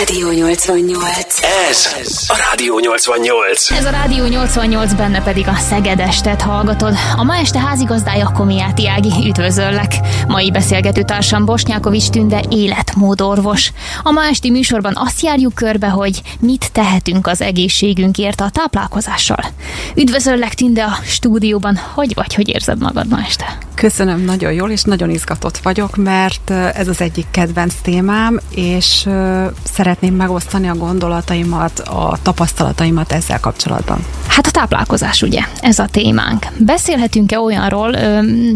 Rádió 88. Ez a Rádió 88. Ez a Rádió 88, benne pedig a Szegedestet hallgatod. A ma este házigazdája Komiáti Ági, üdvözöllek. Mai beszélgető társam Bosnyákovics Tünde életmódorvos. A ma esti műsorban azt járjuk körbe, hogy mit tehetünk az egészségünkért a táplálkozással. Üdvözöllek Tünde a stúdióban. Hogy vagy, hogy érzed magad ma este? Köszönöm, nagyon jól, és nagyon izgatott vagyok, mert ez az egyik kedvenc témám, és szeretném megosztani a gondolataimat, a tapasztalataimat ezzel kapcsolatban. Hát a táplálkozás, ugye, ez a témánk. Beszélhetünk-e olyanról,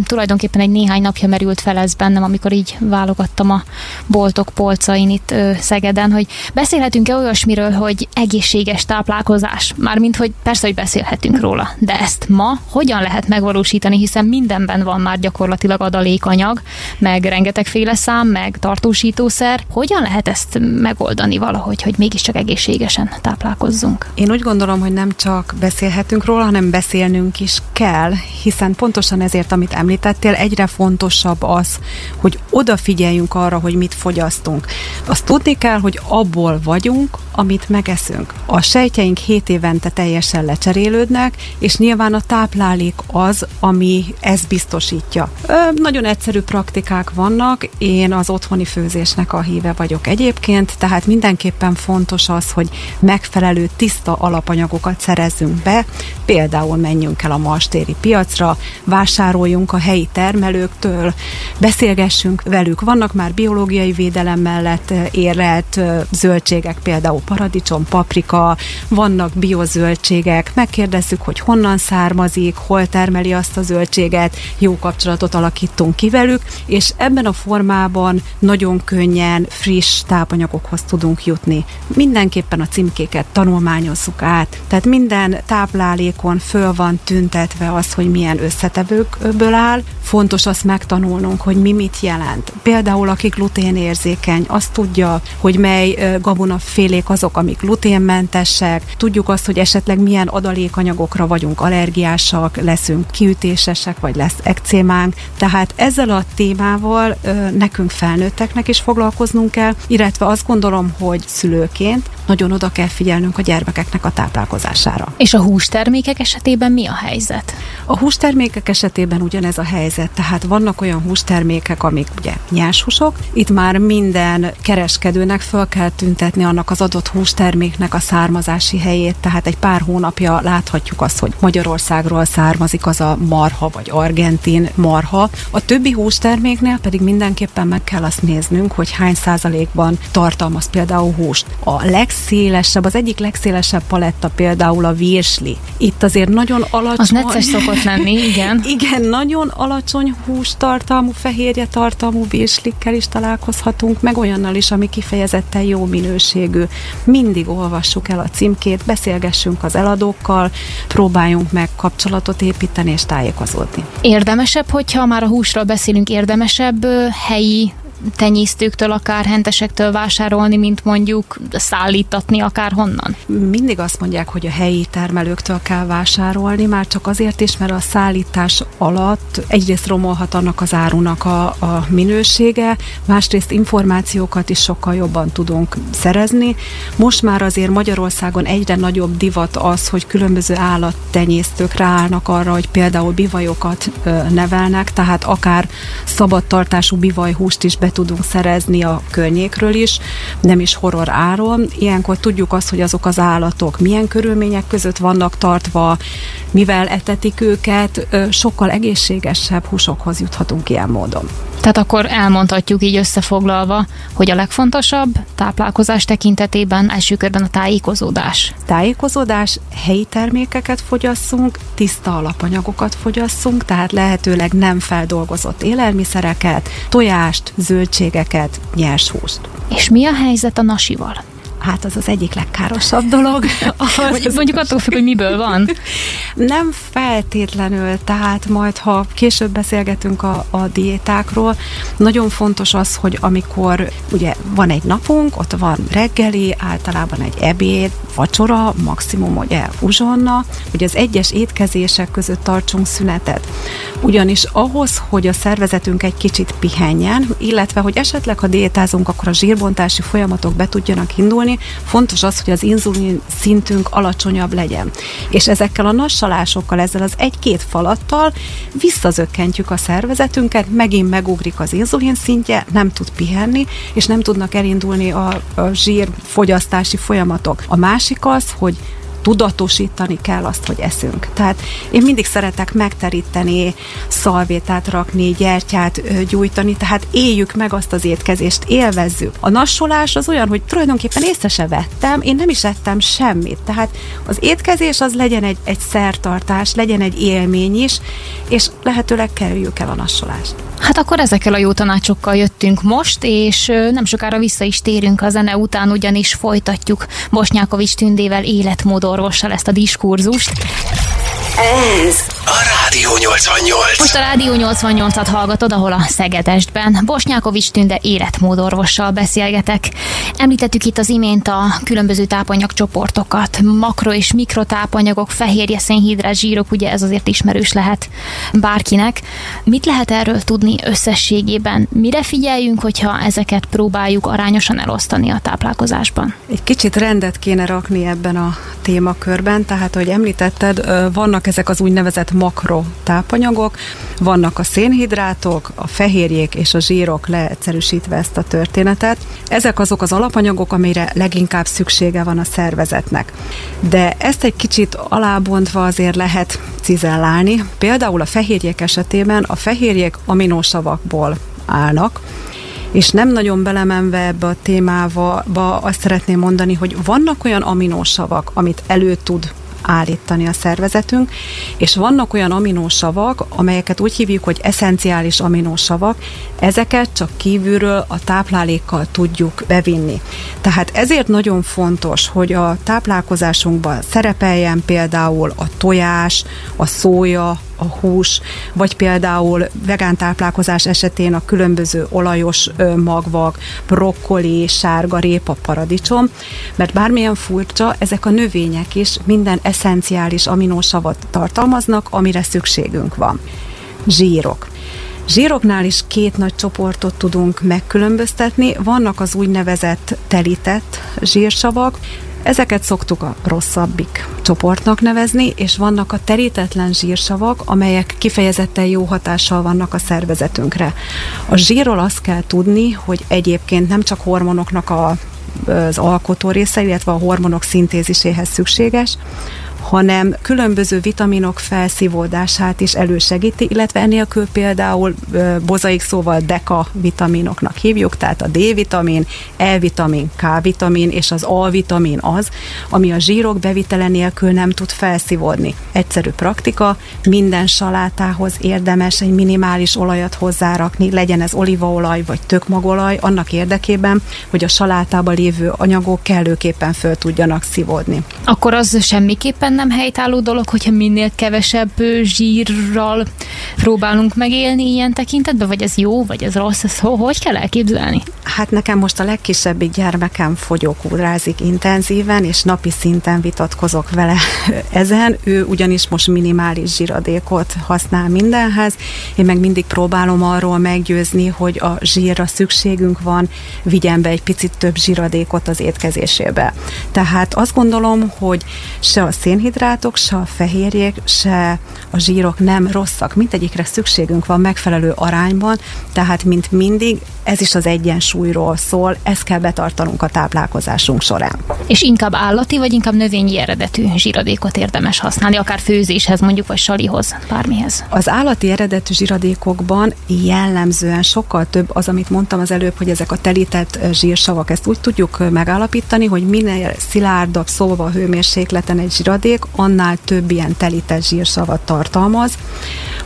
tulajdonképpen egy néhány napja merült fel ez bennem, amikor így válogattam a boltok polcain itt Szegeden, hogy beszélhetünk-e olyasmiről, hogy egészséges táplálkozás? Mármint, hogy persze, hogy beszélhetünk róla, de ezt ma hogyan lehet megvalósítani, hiszen mindenben van már gyakorlatilag adalékanyag, meg rengetegféle szám, meg tartósítószer. Hogyan lehet ezt megoldani valahogy, hogy mégiscsak egészségesen táplálkozzunk? Én úgy gondolom, hogy nem csak beszélhetünk róla, hanem beszélnünk is kell, hiszen pontosan ezért, amit említettél, egyre fontosabb az, hogy odafigyeljünk arra, hogy mit fogyasztunk. Azt tudni kell, hogy abból vagyunk, amit megeszünk. A sejtjeink 7 évente teljesen lecserélődnek, és nyilván a táplálék az, ami ezt biztosítja. Ö, nagyon egyszerű praktikák vannak, én az otthoni főzésnek a híve vagyok egyébként, tehát mindenképpen fontos az, hogy megfelelő tiszta alapanyagokat szerezzünk be, például menjünk el a mastéri piacra, vásároljunk a helyi termelőktől, beszélgessünk velük. Vannak már biológiai védelem mellett érlelt zöldségek, például paradicsom, paprika, vannak biozöldségek, megkérdezzük, hogy honnan származik, hol termeli azt a zöldséget, jó kapcsolatot alakítunk ki velük, és ebben a formában nagyon könnyen friss tápanyagokhoz tudunk jutni. Mindenképpen a címkéket tanulmányozzuk át, tehát minden táplálékon föl van tüntetve az, hogy milyen összetevőkből áll, fontos azt megtanulnunk, hogy mi mit jelent. Például, aki gluténérzékeny, azt tudja, hogy mely gabonafélék azok, amik gluténmentesek, tudjuk azt, hogy esetleg milyen adalékanyagokra vagyunk allergiásak, leszünk kiütésesek, vagy lesz ekcémánk. Tehát ezzel a témával nekünk felnőtteknek is foglalkoznunk kell, illetve azt gondolom, hogy szülőként nagyon oda kell figyelnünk a gyermekeknek a táplálkozására. És a hústermékek esetében mi a helyzet? A hústermékek esetében ugyanez a helyzet, tehát vannak olyan hústermékek, amik ugye nyershúsok, itt már minden kereskedőnek föl kell tüntetni annak az adott hústerméknek a származási helyét, tehát egy pár hónapja láthatjuk azt, hogy Magyarországról származik az a marha vagy argentin marha. A többi hústerméknél pedig mindenképpen meg kell azt néznünk, hogy hány százalékban tartalmaz például húst. A legszélesebb, az egyik legszélesebb paletta például a virsli. Itt azért nagyon alacsony... Az necces szokott lenni, igen. igen, nagyon alacsony hústartalmú, fehérje tartalmú virslikkel is találkozhatunk, meg olyannal is, ami kifejezetten jó minőségű. Mindig olvassuk el a címkét, beszélgessünk az eladókkal, próbáljunk meg kapcsolatot építeni és tájékozódni. Érdemesebb, hogyha már a húsról beszélünk, érdemesebb helyi tenyésztőktől, akár hentesektől vásárolni, mint mondjuk szállítatni akár honnan? Mindig azt mondják, hogy a helyi termelőktől kell vásárolni, már csak azért is, mert a szállítás alatt egyrészt romolhat annak az árunak a, a minősége, másrészt információkat is sokkal jobban tudunk szerezni. Most már azért Magyarországon egyre nagyobb divat az, hogy különböző állattenyésztők ráállnak arra, hogy például bivajokat nevelnek, tehát akár szabadtartású bivajhúst is be tudunk szerezni a környékről is, nem is horror áron. Ilyenkor tudjuk azt, hogy azok az állatok milyen körülmények között vannak tartva, mivel etetik őket, sokkal egészségesebb húsokhoz juthatunk ilyen módon. Tehát akkor elmondhatjuk így összefoglalva, hogy a legfontosabb táplálkozás tekintetében első körben a tájékozódás. Tájékozódás, helyi termékeket fogyasszunk, tiszta alapanyagokat fogyasszunk, tehát lehetőleg nem feldolgozott élelmiszereket, tojást, zöldségeket, nyers húst. És mi a helyzet a nasival? Hát az az egyik legkárosabb dolog. Az Mondjuk attól függ, hogy miből van. Nem feltétlenül, tehát majd, ha később beszélgetünk a, a diétákról, nagyon fontos az, hogy amikor ugye van egy napunk, ott van reggeli, általában egy ebéd, vacsora, maximum ugye uzsonna, hogy az egyes étkezések között tartsunk szünetet. Ugyanis ahhoz, hogy a szervezetünk egy kicsit pihenjen, illetve hogy esetleg ha diétázunk, akkor a zsírbontási folyamatok be tudjanak indulni, fontos az, hogy az inzulin szintünk alacsonyabb legyen. És ezekkel a nassalásokkal, ezzel az egy-két falattal visszazökkentjük a szervezetünket, megint megugrik az inzulin szintje, nem tud pihenni, és nem tudnak elindulni a, a zsírfogyasztási folyamatok. A másik az, hogy tudatosítani kell azt, hogy eszünk. Tehát én mindig szeretek megteríteni, szalvétát rakni, gyertyát gyújtani, tehát éljük meg azt az étkezést, élvezzük. A nassolás az olyan, hogy tulajdonképpen észre se vettem, én nem is ettem semmit. Tehát az étkezés az legyen egy, egy szertartás, legyen egy élmény is, és lehetőleg kerüljük el a nassolást. Hát akkor ezekkel a jó tanácsokkal jöttünk most, és nem sokára vissza is térünk a zene után, ugyanis folytatjuk Bosnyákovics Tündével életmódorvossal ezt a diskurzust. Ez a Rádió 88. Most a Rádió 88-at hallgatod, ahol a Szegedestben Bosnyákovics Tünde életmódorvossal beszélgetek. Említettük itt az imént a különböző tápanyagcsoportokat, makro- és mikrotápanyagok, fehérje, szénhidrát, zsírok, ugye ez azért ismerős lehet bárkinek. Mit lehet erről tudni összességében? Mire figyeljünk, hogyha ezeket próbáljuk arányosan elosztani a táplálkozásban? Egy kicsit rendet kéne rakni ebben a témakörben, tehát, hogy említetted, vannak ezek az úgynevezett makro tápanyagok, vannak a szénhidrátok, a fehérjék és a zsírok leegyszerűsítve ezt a történetet. Ezek azok az alapanyagok, amire leginkább szüksége van a szervezetnek. De ezt egy kicsit alábontva azért lehet cizellálni. Például a fehérjék esetében a fehérjék aminósavakból állnak, és nem nagyon belemenve ebbe a témába, azt szeretném mondani, hogy vannak olyan aminósavak, amit elő tud állítani a szervezetünk, és vannak olyan aminósavak, amelyeket úgy hívjuk, hogy eszenciális aminósavak, ezeket csak kívülről a táplálékkal tudjuk bevinni. Tehát ezért nagyon fontos, hogy a táplálkozásunkban szerepeljen például a tojás, a szója, a hús, vagy például vegán táplálkozás esetén a különböző olajos magvak, brokkoli, sárga répa, paradicsom, mert bármilyen furcsa, ezek a növények is minden eszenciális aminósavat tartalmaznak, amire szükségünk van. Zsírok. Zsíroknál is két nagy csoportot tudunk megkülönböztetni. Vannak az úgynevezett telített zsírsavak, Ezeket szoktuk a rosszabbik csoportnak nevezni, és vannak a terítetlen zsírsavak, amelyek kifejezetten jó hatással vannak a szervezetünkre. A zsírról azt kell tudni, hogy egyébként nem csak hormonoknak a az alkotó része, illetve a hormonok szintéziséhez szükséges, hanem különböző vitaminok felszívódását is elősegíti, illetve enélkül például bozaik szóval deka vitaminoknak hívjuk, tehát a D-vitamin, E-vitamin, K-vitamin és az A-vitamin az, ami a zsírok bevitele nélkül nem tud felszívódni. Egyszerű praktika, minden salátához érdemes egy minimális olajat hozzárakni, legyen ez olívaolaj vagy tökmagolaj, annak érdekében, hogy a salátában lévő anyagok kellőképpen föl tudjanak szívódni. Akkor az semmiképpen nem helytálló dolog, hogyha minél kevesebb zsírral próbálunk megélni ilyen tekintetben, vagy ez jó, vagy ez rossz, ez hogy kell elképzelni? Hát nekem most a legkisebbik gyermekem fogyókúrázik intenzíven, és napi szinten vitatkozok vele ezen. Ő ugyanis most minimális zsíradékot használ mindenhez. Én meg mindig próbálom arról meggyőzni, hogy a zsírra szükségünk van, vigyen be egy picit több zsíradékot az étkezésébe. Tehát azt gondolom, hogy se a szén szénhidrátok, se a fehérjék, se a zsírok nem rosszak. Mindegyikre szükségünk van megfelelő arányban, tehát mint mindig ez is az egyensúlyról szól, ezt kell betartanunk a táplálkozásunk során. És inkább állati, vagy inkább növényi eredetű zsíradékot érdemes használni, akár főzéshez mondjuk, vagy salihoz, bármihez? Az állati eredetű zsíradékokban jellemzően sokkal több az, amit mondtam az előbb, hogy ezek a telített zsírsavak, ezt úgy tudjuk megállapítani, hogy minél szilárdabb szóval hőmérsékleten egy zsíradék, annál több ilyen telített zsírsavat tartalmaz.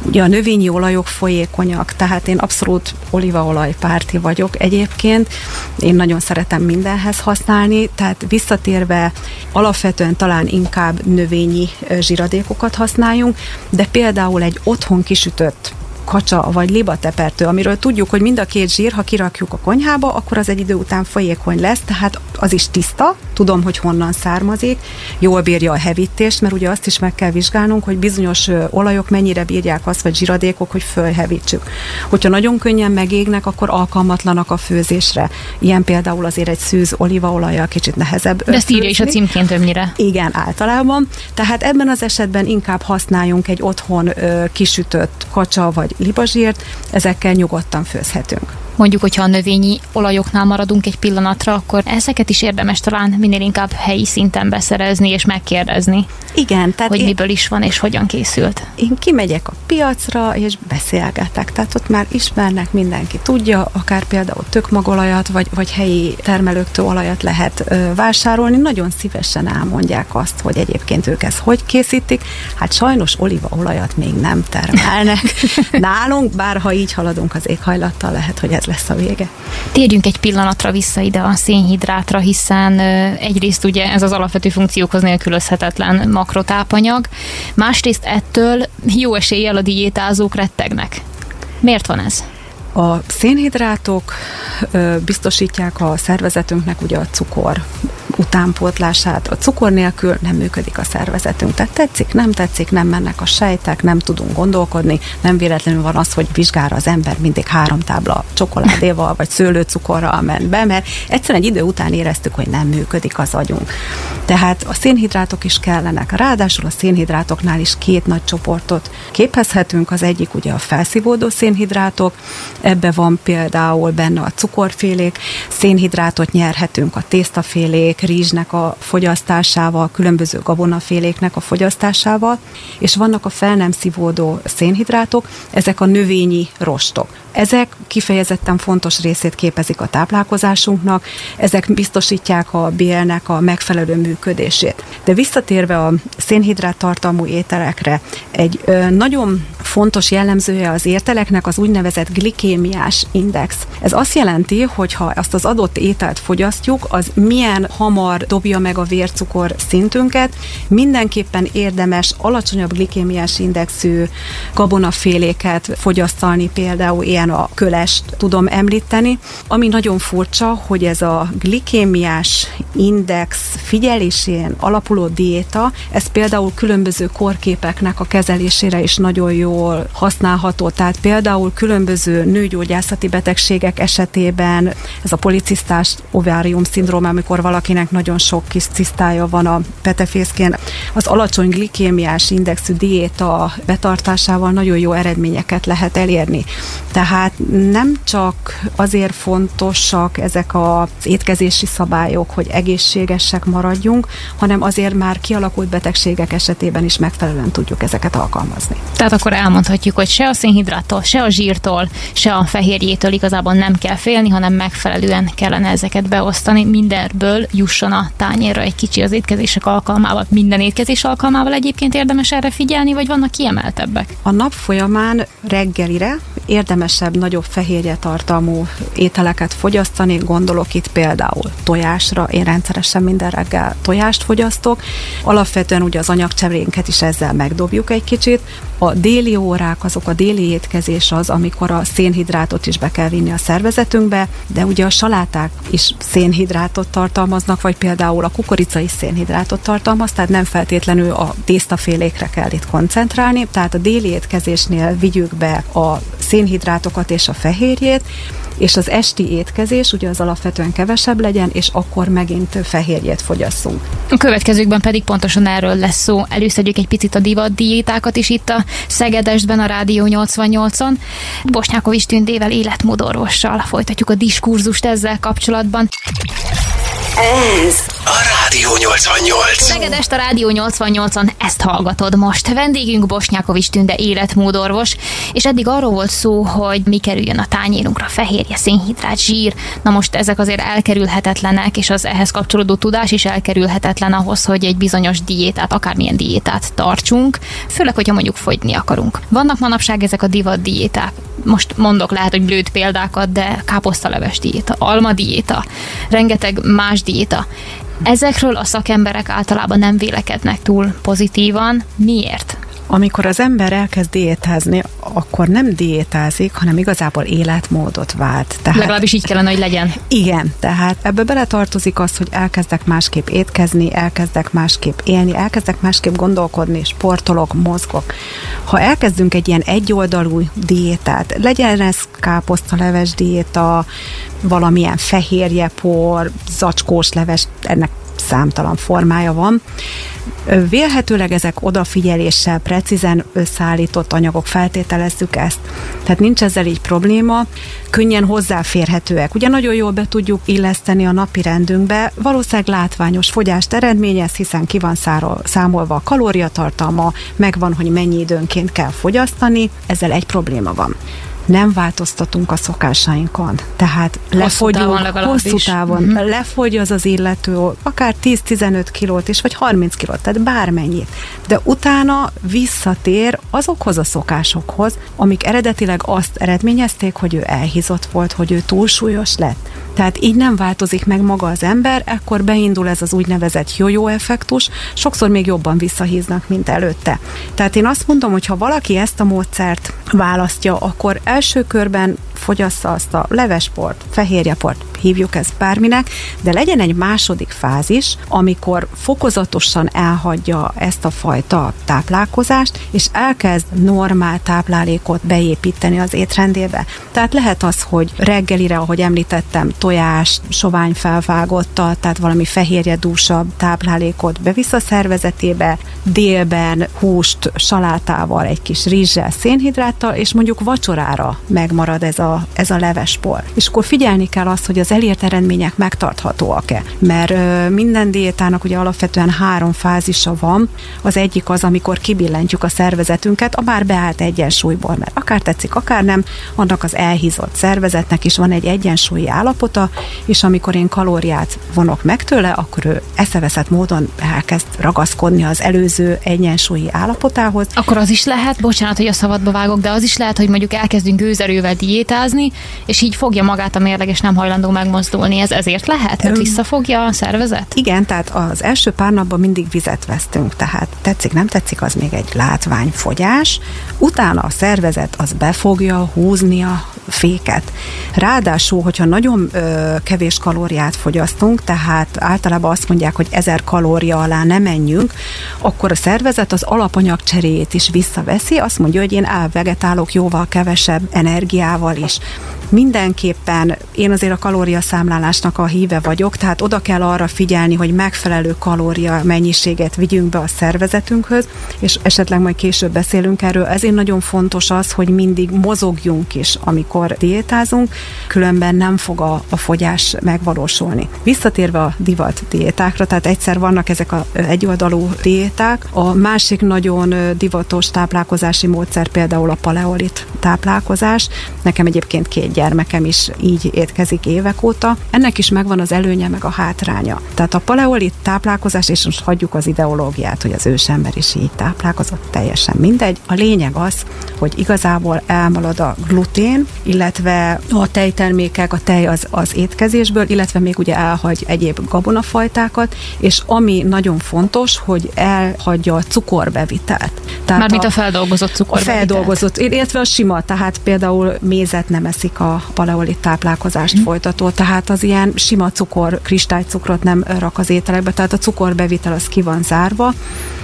Ugye a növényi olajok folyékonyak, tehát én abszolút olívaolaj párti vagyok egyébként. Én nagyon szeretem mindenhez használni, tehát visszatérve alapvetően talán inkább növényi zsiradékokat használjunk, de például egy otthon kisütött kacsa vagy libatepertő, amiről tudjuk, hogy mind a két zsír, ha kirakjuk a konyhába, akkor az egy idő után folyékony lesz, tehát az is tiszta, tudom, hogy honnan származik, jól bírja a hevítést, mert ugye azt is meg kell vizsgálnunk, hogy bizonyos olajok mennyire bírják azt, vagy zsiradékok, hogy fölhevítsük. Hogyha nagyon könnyen megégnek, akkor alkalmatlanak a főzésre. Ilyen például azért egy szűz olívaolajjal kicsit nehezebb. De ezt írja is a címként többnyire. Igen, általában. Tehát ebben az esetben inkább használjunk egy otthon kisütött kacsa vagy libazsírt, ezekkel nyugodtan főzhetünk mondjuk, hogyha a növényi olajoknál maradunk egy pillanatra, akkor ezeket is érdemes talán minél inkább helyi szinten beszerezni és megkérdezni. Igen, tehát hogy én, miből is van és hogyan készült. Én kimegyek a piacra és beszélgetek, tehát ott már ismernek, mindenki tudja, akár például tökmagolajat vagy, vagy helyi termelőktől olajat lehet ö, vásárolni, nagyon szívesen elmondják azt, hogy egyébként ők ezt hogy készítik. Hát sajnos olívaolajat még nem termelnek nálunk, bár ha így haladunk az éghajlattal, lehet, hogy ez lesz a vége. Térjünk egy pillanatra vissza ide a szénhidrátra, hiszen egyrészt ugye ez az alapvető funkciókhoz nélkülözhetetlen makrotápanyag, másrészt ettől jó eséllyel a diétázók rettegnek. Miért van ez? A szénhidrátok biztosítják a szervezetünknek ugye a cukor utánpótlását. A cukor nélkül nem működik a szervezetünk. Tehát tetszik, nem tetszik, nem mennek a sejtek, nem tudunk gondolkodni. Nem véletlenül van az, hogy vizsgára az ember mindig három tábla csokoládéval vagy szőlőcukorral ment be, mert egyszerűen egy idő után éreztük, hogy nem működik az agyunk. Tehát a szénhidrátok is kellenek. Ráadásul a szénhidrátoknál is két nagy csoportot képezhetünk. Az egyik ugye a felszívódó szénhidrátok, ebbe van például benne a cukorfélék, szénhidrátot nyerhetünk a tésztafélék, rizsnek a fogyasztásával, különböző gabonaféléknek a fogyasztásával, és vannak a fel nem szívódó szénhidrátok, ezek a növényi rostok. Ezek kifejezetten fontos részét képezik a táplálkozásunknak, ezek biztosítják a bélnek a megfelelő működését. De visszatérve a szénhidrát tartalmú ételekre, egy nagyon fontos jellemzője az érteleknek az úgynevezett glikémiás index. Ez azt jelenti, hogy ha azt az adott ételt fogyasztjuk, az milyen hamar dobja meg a vércukor szintünket, mindenképpen érdemes alacsonyabb glikémiás indexű gabonaféléket fogyasztalni, például talán a kölest tudom említeni. Ami nagyon furcsa, hogy ez a glikémiás index figyelésén alapuló diéta, ez például különböző korképeknek a kezelésére is nagyon jól használható. Tehát például különböző nőgyógyászati betegségek esetében ez a policisztás ovárium szindróma, amikor valakinek nagyon sok kis cisztája van a petefészkén, az alacsony glikémiás indexű diéta betartásával nagyon jó eredményeket lehet elérni. Tehát tehát nem csak azért fontosak ezek az étkezési szabályok, hogy egészségesek maradjunk, hanem azért már kialakult betegségek esetében is megfelelően tudjuk ezeket alkalmazni. Tehát akkor elmondhatjuk, hogy se a szénhidráttól, se a zsírtól, se a fehérjétől igazából nem kell félni, hanem megfelelően kellene ezeket beosztani. Mindenből jusson a tányérra egy kicsi az étkezések alkalmával. Minden étkezés alkalmával egyébként érdemes erre figyelni, vagy vannak kiemeltebbek? A nap folyamán reggelire érdemesebb nagyobb fehérje tartalmú ételeket fogyasztani, gondolok itt például tojásra, én rendszeresen minden reggel tojást fogyasztok, alapvetően ugye az anyagcserénket is ezzel megdobjuk egy kicsit, a déli órák, azok a déli étkezés az, amikor a szénhidrátot is be kell vinni a szervezetünkbe, de ugye a saláták is szénhidrátot tartalmaznak, vagy például a kukorica is szénhidrátot tartalmaz, tehát nem feltétlenül a tésztafélékre kell itt koncentrálni, tehát a déli étkezésnél vigyük be a szénhidrátokat és a fehérjét, és az esti étkezés ugye az alapvetően kevesebb legyen, és akkor megint fehérjét fogyasszunk. A következőkben pedig pontosan erről lesz szó. Előszedjük egy picit a divat diétákat is itt a Szegedesben, a Rádió 88-on. Bosnyákovics Tündével életmódorvossal folytatjuk a diskurzust ezzel kapcsolatban. Ez a Rádió 88. Szegedest a Rádió 88-on ezt hallgatod most. Vendégünk Bosnyákovics Tünde életmódorvos, és eddig arról volt szó, hogy mi kerüljön a tányérunkra, fehérje, szénhidrát, zsír. Na most ezek azért elkerülhetetlenek, és az ehhez kapcsolódó tudás is elkerülhetetlen ahhoz, hogy egy bizonyos diétát, akármilyen diétát tartsunk, főleg, hogyha mondjuk fogyni akarunk. Vannak manapság ezek a divat diéták. Most mondok lehet, hogy blőtt példákat, de káposztaleves diéta, alma diéta, rengeteg más diéta. Ezekről a szakemberek általában nem vélekednek túl pozitívan. Miért? Amikor az ember elkezd diétázni, akkor nem diétázik, hanem igazából életmódot vált. Tehát, Legalábbis így kellene, hogy legyen. Igen, tehát ebbe beletartozik az, hogy elkezdek másképp étkezni, elkezdek másképp élni, elkezdek másképp gondolkodni, sportolok, mozgok. Ha elkezdünk egy ilyen egyoldalú diétát, legyen ez káposztaleves diéta, valamilyen fehérjepor, zacskós leves, ennek számtalan formája van. Vélhetőleg ezek odafigyeléssel, precízen összeállított anyagok, feltételezzük ezt. Tehát nincs ezzel így probléma, könnyen hozzáférhetőek. Ugye nagyon jól be tudjuk illeszteni a napi rendünkbe, valószínűleg látványos fogyást eredményez, hiszen ki van száról, számolva a kalóriatartalma, megvan, hogy mennyi időnként kell fogyasztani, ezzel egy probléma van nem változtatunk a szokásainkon. Tehát távon, hosszú távon uh-huh. lefogy az az illető, akár 10-15 kilót is, vagy 30 kilót, tehát bármennyit. De utána visszatér azokhoz a szokásokhoz, amik eredetileg azt eredményezték, hogy ő elhízott volt, hogy ő túlsúlyos lett. Tehát így nem változik meg maga az ember, ekkor beindul ez az úgynevezett jó-jó effektus, sokszor még jobban visszahíznak, mint előtte. Tehát én azt mondom, hogy ha valaki ezt a módszert választja, akkor első körben fogyassza azt a levesport, fehérjeport, hívjuk ezt bárminek, de legyen egy második fázis, amikor fokozatosan elhagyja ezt a fajta táplálkozást, és elkezd normál táplálékot beépíteni az étrendébe. Tehát lehet az, hogy reggelire, ahogy említettem, tojás, sovány felvágotta, tehát valami fehérje dúsabb táplálékot bevisz a szervezetébe, délben húst salátával, egy kis rizssel, szénhidráttal, és mondjuk vacsorára megmarad ez a, ez a levespor. És akkor figyelni kell azt, hogy az elért eredmények megtarthatóak-e. Mert ö, minden diétának ugye alapvetően három fázisa van. Az egyik az, amikor kibillentjük a szervezetünket a már beállt egyensúlyból, mert akár tetszik, akár nem, annak az elhízott szervezetnek is van egy egyensúlyi állapota, és amikor én kalóriát vonok meg tőle, akkor ő eszeveszett módon elkezd ragaszkodni az előző egyensúlyi állapotához. Akkor az is lehet, bocsánat, hogy a szabadba vágok, de az is lehet, hogy mondjuk elkezdünk gőzerővel diétázni, és így fogja magát a mérleg, és nem hajlandó megmozdulni. Ez ezért lehet? Tehát visszafogja a szervezet? Igen, tehát az első pár napban mindig vizet vesztünk, tehát tetszik, nem tetszik, az még egy látványfogyás. Utána a szervezet az be fogja húzni a féket. Ráadásul, hogyha nagyon ö, kevés kalóriát fogyasztunk, tehát általában azt mondják, hogy ezer kalória alá nem menjünk, akkor a szervezet az alapanyag cseréjét is visszaveszi, azt mondja, hogy én elvegetálok jóval kevesebb energiával is. Mindenképpen én azért a kalóriaszámlálásnak a híve vagyok, tehát oda kell arra figyelni, hogy megfelelő kalória mennyiséget vigyünk be a szervezetünkhöz, és esetleg majd később beszélünk erről. Ezért nagyon fontos az, hogy mindig mozogjunk is, amikor diétázunk, különben nem fog a, a fogyás megvalósulni. Visszatérve a divat diétákra, tehát egyszer vannak ezek a egyoldalú diéták, a másik nagyon divatos táplálkozási módszer például a paleolit táplálkozás. Nekem egyébként két gyermekem is így étkezik évek óta. Ennek is megvan az előnye, meg a hátránya. Tehát a paleolit táplálkozás, és most hagyjuk az ideológiát, hogy az ősember is így táplálkozott, teljesen mindegy. A lényeg az, hogy igazából elmalad a glutén, illetve a tejtermékek, a tej az, az étkezésből, illetve még ugye elhagy egyéb gabonafajtákat, és ami nagyon fontos, hogy elhagyja a cukorbevitelt. Tehát Mármint a, a feldolgozott cukorbevitelt. A feldolgozott, illetve a sima, tehát például mézet nem eszik a paleolit táplálkozást mm. folytató, tehát az ilyen sima cukor, kristálycukrot nem rak az ételekbe, tehát a cukorbevitel az ki van zárva,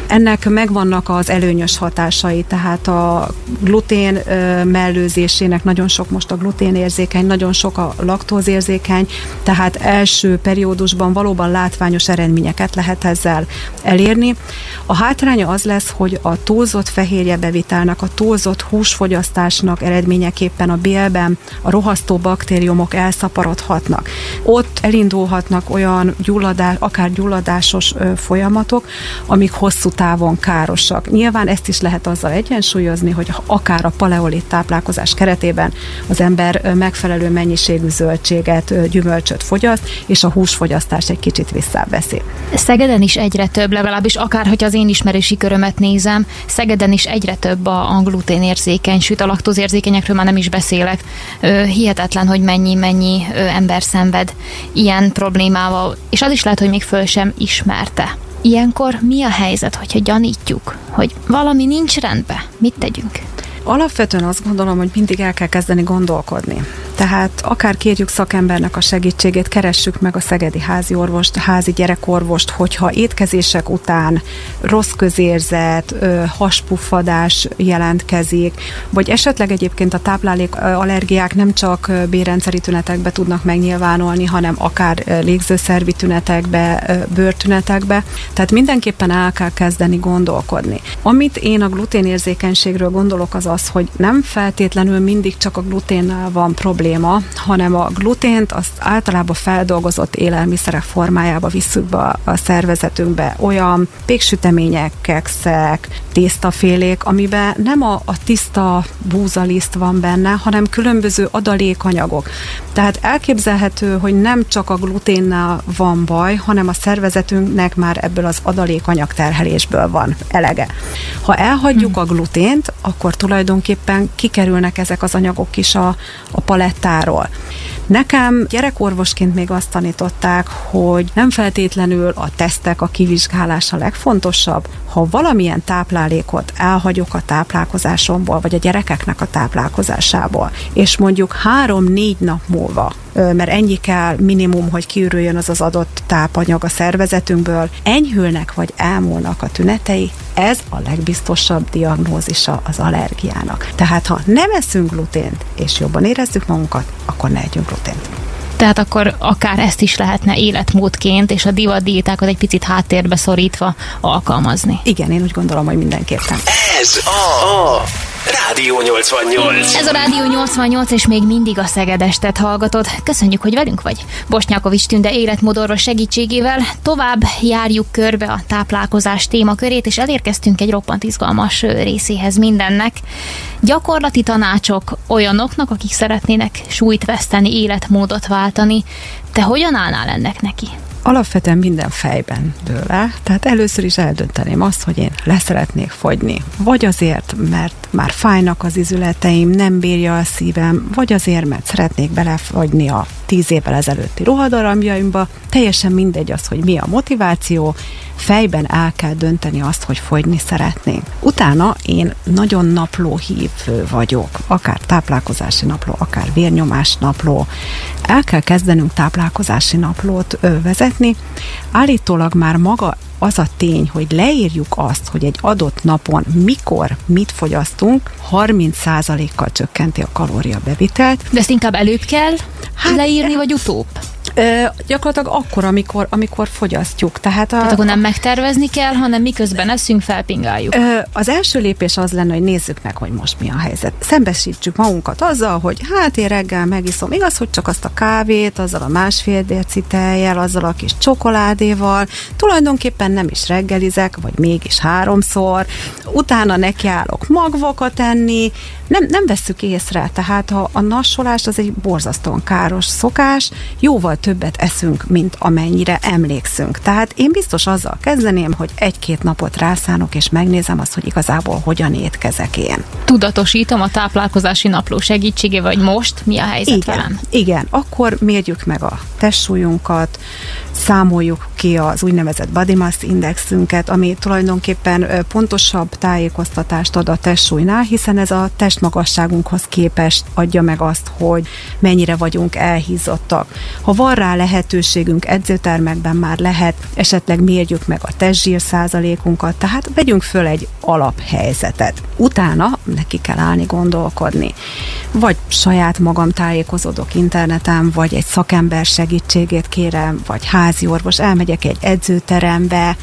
Ennek megvannak az előnyös hatásai, tehát a glutén mellőzésének nagyon sok most a gluténérzékeny, nagyon sok a laktózérzékeny, tehát első periódusban valóban látványos eredményeket lehet ezzel elérni. A hátránya az lesz, hogy a túlzott fehérjebevitelnek, a túlzott húsfogyasztásnak eredményeképpen a bélben a rohasztó baktériumok elszaporodhatnak. Ott elindulhatnak olyan gyulladás, akár gyulladásos folyamatok, amik hosszú távon károsak. Nyilván ezt is lehet azzal egyensúlyozni, hogy akár a paleolit táplálkozás keretében az ember megfelelő mennyiségű zöldséget, gyümölcsöt fogyaszt, és a húsfogyasztást egy kicsit visszaveszi. Szegeden is egyre több, legalábbis akár, hogy az én ismerési körömet nézem, Szegeden is egyre több a, gluténérzékeny, sőt a laktózérzékenyekről már nem is beszélek. Hihetetlen, hogy mennyi-mennyi ember szenved ilyen problémával, és az is lehet, hogy még föl sem ismerte. Ilyenkor mi a helyzet, hogyha gyanítjuk, hogy valami nincs rendben? Mit tegyünk? Alapvetően azt gondolom, hogy mindig el kell kezdeni gondolkodni. Tehát akár kérjük szakembernek a segítségét, keressük meg a szegedi házi orvost, házi gyerekorvost, hogyha étkezések után rossz közérzet, haspuffadás jelentkezik, vagy esetleg egyébként a táplálék allergiák nem csak bérrendszeri tünetekbe tudnak megnyilvánulni, hanem akár légzőszervi tünetekbe, bőrtünetekbe. Tehát mindenképpen el kell kezdeni gondolkodni. Amit én a gluténérzékenységről gondolok, az az, hogy nem feltétlenül mindig csak a gluténnel van probléma, hanem a glutént azt általában feldolgozott élelmiszerek formájába visszük be a szervezetünkbe. Olyan péksütemények, kekszek, tésztafélék, amiben nem a, a tiszta búzaliszt van benne, hanem különböző adalékanyagok. Tehát elképzelhető, hogy nem csak a gluténnel van baj, hanem a szervezetünknek már ebből az adalékanyag terhelésből van elege. Ha elhagyjuk a glutént, akkor tulajdonképpen kikerülnek ezek az anyagok is a, a palettáról. Nekem gyerekorvosként még azt tanították, hogy nem feltétlenül a tesztek, a kivizsgálása legfontosabb, ha valamilyen táplálékot elhagyok a táplálkozásomból, vagy a gyerekeknek a táplálkozásából, és mondjuk három-négy nap múlva mert ennyi kell minimum, hogy kiürüljön az az adott tápanyag a szervezetünkből, enyhülnek vagy elmúlnak a tünetei, ez a legbiztosabb diagnózisa az allergiának. Tehát ha nem eszünk glutént, és jobban érezzük magunkat, akkor ne együnk glutént. Tehát akkor akár ezt is lehetne életmódként, és a divat diétákat egy picit háttérbe szorítva alkalmazni. Igen, én úgy gondolom, hogy mindenképpen. Ez a, a Rádió 88. Ez a Rádió 88, és még mindig a Szegedestet hallgatod. Köszönjük, hogy velünk vagy. Bosnyákovics Tünde életmodorros segítségével tovább járjuk körbe a táplálkozás témakörét, és elérkeztünk egy roppant izgalmas részéhez mindennek. Gyakorlati tanácsok olyanoknak, akik szeretnének súlyt veszteni, életmódot váltani. Te hogyan állnál ennek neki? Alapvetően minden fejben dől el, tehát először is eldönteném azt, hogy én leszeretnék fogyni. Vagy azért, mert már fájnak az izületeim, nem bírja a szívem, vagy azért, mert szeretnék belefogyni a tíz évvel ezelőtti ruhadarabjaimba. Teljesen mindegy az, hogy mi a motiváció, fejben el kell dönteni azt, hogy fogyni szeretnénk. Utána én nagyon napló hívő vagyok, akár táplálkozási napló, akár vérnyomás napló. El kell kezdenünk táplálkozási naplót vezetni. Állítólag már maga az a tény, hogy leírjuk azt, hogy egy adott napon mikor mit fogyasztunk, 30%-kal csökkenti a kalóriabevitelt. De ezt inkább előbb kell hát, leírni, vagy utóbb? Ö, gyakorlatilag akkor, amikor, amikor fogyasztjuk. Tehát, a, Tehát akkor nem megtervezni kell, hanem miközben eszünk, felpingáljuk. Ö, az első lépés az lenne, hogy nézzük meg, hogy most mi a helyzet. Szembesítsük magunkat azzal, hogy hát én reggel megiszom. Igaz, hogy csak azt a kávét, azzal a másfél deci tejjel, azzal a kis csokoládéval. Tulajdonképpen nem is reggelizek, vagy mégis háromszor. Utána nekiállok magvakat enni. Nem, nem vesszük észre. Tehát a, a nassolás az egy borzasztóan káros szokás. Jóval többet eszünk, mint amennyire emlékszünk. Tehát én biztos azzal kezdeném, hogy egy-két napot rászánok, és megnézem azt, hogy igazából hogyan étkezek én. Tudatosítom a táplálkozási napló segítségével, vagy most mi a helyzet igen, velem? Igen, akkor mérjük meg a testsúlyunkat, számoljuk ki az úgynevezett body mass indexünket, ami tulajdonképpen pontosabb tájékoztatást ad a testsúlynál, hiszen ez a testmagasságunkhoz képest adja meg azt, hogy mennyire vagyunk elhízottak. Ha van rá lehetőségünk, edzőtermekben már lehet, esetleg mérjük meg a testzsír százalékunkat, tehát vegyünk föl egy alaphelyzetet. Utána neki kell állni, gondolkodni. Vagy saját magam tájékozódok interneten, vagy egy szakember segítségét kérem, vagy házi orvos, elmegyek egy edzőterembe,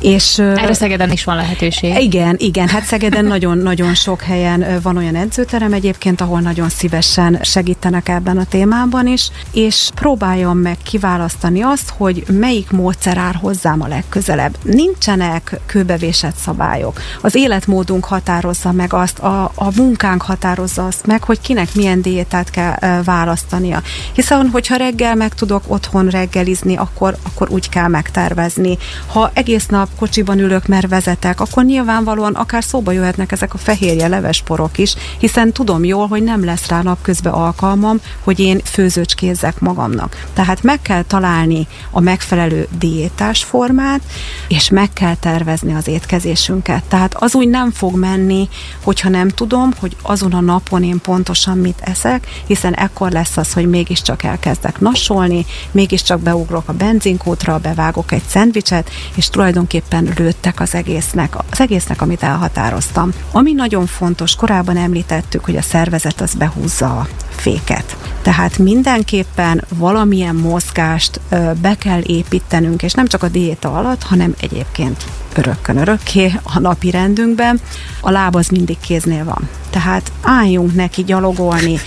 és... Erre Szegeden is van lehetőség. Igen, igen, hát Szegeden nagyon-nagyon sok helyen van olyan edzőterem egyébként, ahol nagyon szívesen segítenek ebben a témában is, és próbáljam meg kiválasztani azt, hogy melyik módszer áll hozzám a legközelebb. Nincsenek kőbevésett szabályok. Az életmódunk határozza meg azt, a, a munkánk határozza azt meg, hogy kinek milyen diétát kell választania. Hiszen, hogyha reggel meg tudok otthon reggelizni, akkor, akkor úgy kell megtervezni. Ha egész nap kocsiban ülök, mert vezetek, akkor nyilvánvalóan akár szóba jöhetnek ezek a fehérje levesporok is, hiszen tudom jól, hogy nem lesz rá napközben alkalmam, hogy én főzőcskézzek magamnak. Tehát meg kell találni a megfelelő diétás formát, és meg kell tervezni az étkezésünket. Tehát az úgy nem fog menni, hogyha nem tudom, hogy azon a napon én pontosan mit eszek, hiszen ekkor lesz az, hogy mégiscsak elkezdek nasolni, mégiscsak beugrok a benzinkútra, bevágok egy szendvicset, és tulajdonképpen lőttek az egésznek, az egésznek, amit elhatároztam. Ami nagyon fontos, korábban említettük, hogy a szervezet az behúzza a féket. Tehát mindenképpen valamilyen mozgást be kell építenünk, és nem csak a diéta alatt, hanem egyébként örökkön örökké a napi rendünkben. A láb az mindig kéznél van. Tehát álljunk neki gyalogolni,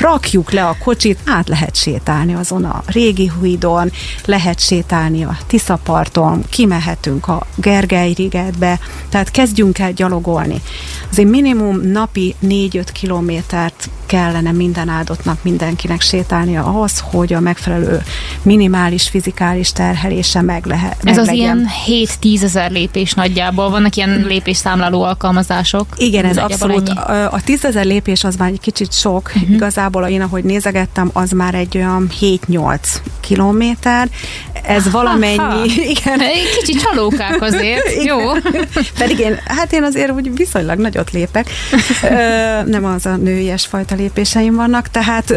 rakjuk le a kocsit, át lehet sétálni azon a régi hídon, lehet sétálni a Tiszaparton, kimehetünk a Gergely rigetbe, tehát kezdjünk el gyalogolni. Azért minimum napi 4-5 kilométert kellene minden áldott nap mindenkinek sétálnia ahhoz, hogy a megfelelő minimális fizikális terhelése meg lehet. Ez az ilyen 7-10 ezer lépés nagyjából, vannak ilyen lépésszámláló alkalmazások. Igen, ez abszolút. Ennyi. A 10 ezer lépés az már egy kicsit sok, uh-huh. igazából én ahogy nézegettem, az már egy olyan 7-8 kilométer, ez valamennyi, igen. Egy kicsit csalókák azért, igen. jó. Pedig én, hát én azért úgy viszonylag nagyot lépek, nem az a nőies fajta lépéseim vannak, tehát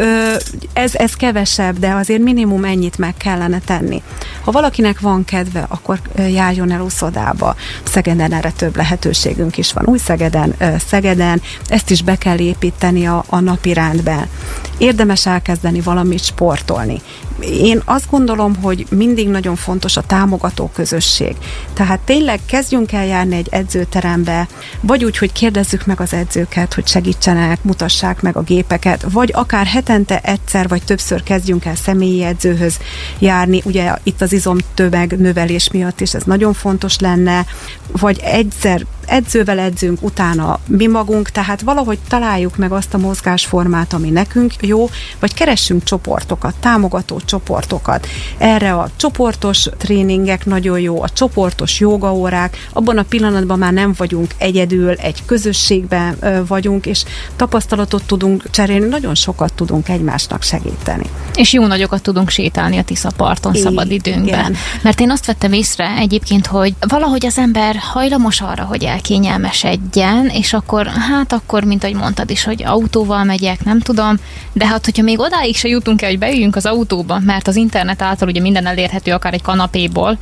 ez, ez kevesebb, de azért minimum ennyit meg kellene tenni. Ha valakinek van kedve, akkor járjon el úszodába. Szegeden erre több lehetőségünk is van. Új Szegeden, Szegeden, ezt is be kell építeni a, a napi rendben. Érdemes elkezdeni valamit sportolni én azt gondolom, hogy mindig nagyon fontos a támogató közösség. Tehát tényleg kezdjünk el járni egy edzőterembe, vagy úgy, hogy kérdezzük meg az edzőket, hogy segítsenek, mutassák meg a gépeket, vagy akár hetente egyszer vagy többször kezdjünk el személyi edzőhöz járni. Ugye itt az izomtömeg növelés miatt is ez nagyon fontos lenne, vagy egyszer edzővel edzünk, utána mi magunk, tehát valahogy találjuk meg azt a mozgásformát, ami nekünk jó, vagy keressünk csoportokat, támogató csoportokat. Erre a csoportos tréningek nagyon jó, a csoportos jogaórák, abban a pillanatban már nem vagyunk egyedül, egy közösségben vagyunk, és tapasztalatot tudunk cserélni, nagyon sokat tudunk egymásnak segíteni. És jó nagyokat tudunk sétálni a Tisza parton szabad időnkben. Mert én azt vettem észre egyébként, hogy valahogy az ember hajlamos arra, hogy elkényelmesedjen, és akkor, hát akkor, mint ahogy mondtad is, hogy autóval megyek, nem tudom, de hát, hogyha még odáig se jutunk el, hogy beüljünk az autóba, mert az internet által ugye minden elérhető, akár egy kanapéból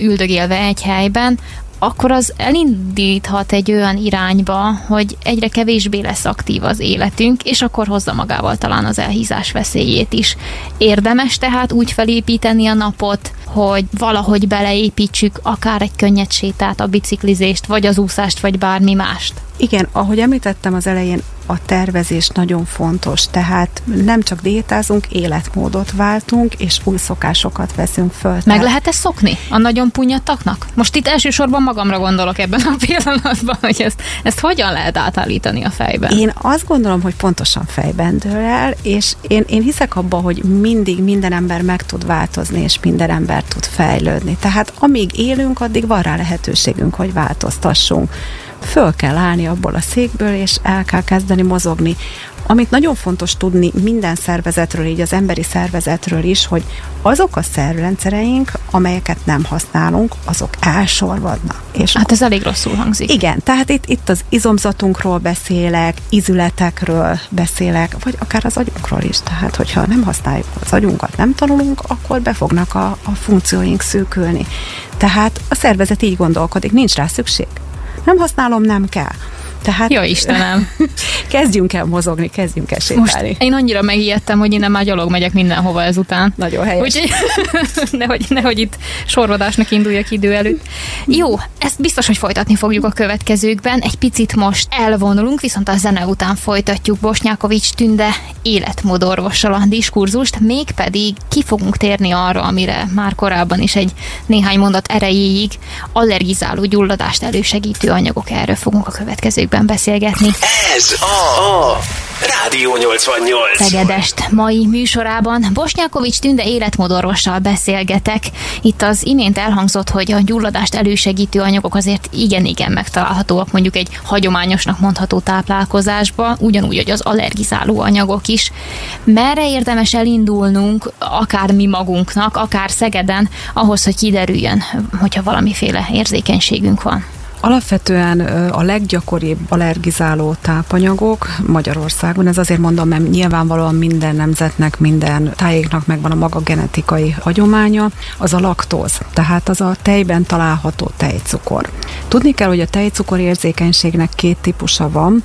üldögélve egy helyben, akkor az elindíthat egy olyan irányba, hogy egyre kevésbé lesz aktív az életünk, és akkor hozza magával talán az elhízás veszélyét is. Érdemes tehát úgy felépíteni a napot, hogy valahogy beleépítsük akár egy könnyed sétát, a biciklizést, vagy az úszást, vagy bármi mást. Igen, ahogy említettem az elején, a tervezés nagyon fontos, tehát nem csak diétázunk, életmódot váltunk, és új szokásokat veszünk föl. Meg lehet ezt szokni a nagyon punyattaknak? Most itt elsősorban magamra gondolok ebben a pillanatban, hogy ezt, ezt hogyan lehet átállítani a fejben? Én azt gondolom, hogy pontosan fejben dől el, és én, én hiszek abban, hogy mindig minden ember meg tud változni, és minden ember tud fejlődni. Tehát amíg élünk, addig van rá lehetőségünk, hogy változtassunk föl kell állni abból a székből, és el kell kezdeni mozogni. Amit nagyon fontos tudni minden szervezetről, így az emberi szervezetről is, hogy azok a szervrendszereink, amelyeket nem használunk, azok elsorvadnak. És hát ez elég rosszul hangzik. Igen, tehát itt, itt az izomzatunkról beszélek, izületekről beszélek, vagy akár az agyunkról is. Tehát, hogyha nem használjuk az agyunkat, nem tanulunk, akkor be fognak a, a funkcióink szűkülni. Tehát a szervezet így gondolkodik, nincs rá szükség. Nem használom, nem kell. Tehát Jó Istenem! kezdjünk el mozogni, kezdjünk el sétálni. Most én annyira megijedtem, hogy én már gyalog megyek mindenhova ezután. Nagyon helyes. Úgyhogy nehogy, nehogy itt sorvadásnak induljak idő előtt. Jó, ezt biztos, hogy folytatni fogjuk a következőkben. Egy picit most elvonulunk, viszont a zene után folytatjuk Bosnyákovics Tünde életmódorvossal a diskurzust, mégpedig ki fogunk térni arra, amire már korábban is egy néhány mondat erejéig allergizáló gyulladást elősegítő anyagok. Erről fogunk a következőkben szépen beszélgetni. Ez a, a Rádió 88. Tegedest mai műsorában Bosnyákovics Tünde életmódorvossal beszélgetek. Itt az imént elhangzott, hogy a gyulladást elősegítő anyagok azért igen-igen megtalálhatóak mondjuk egy hagyományosnak mondható táplálkozásba, ugyanúgy, hogy az allergizáló anyagok is. Merre érdemes elindulnunk, akár mi magunknak, akár Szegeden, ahhoz, hogy kiderüljön, hogyha valamiféle érzékenységünk van? Alapvetően a leggyakoribb allergizáló tápanyagok Magyarországon, ez azért mondom, mert nyilvánvalóan minden nemzetnek, minden tájéknak megvan a maga genetikai hagyománya, az a laktóz, tehát az a tejben található tejcukor. Tudni kell, hogy a tejcukor érzékenységnek két típusa van.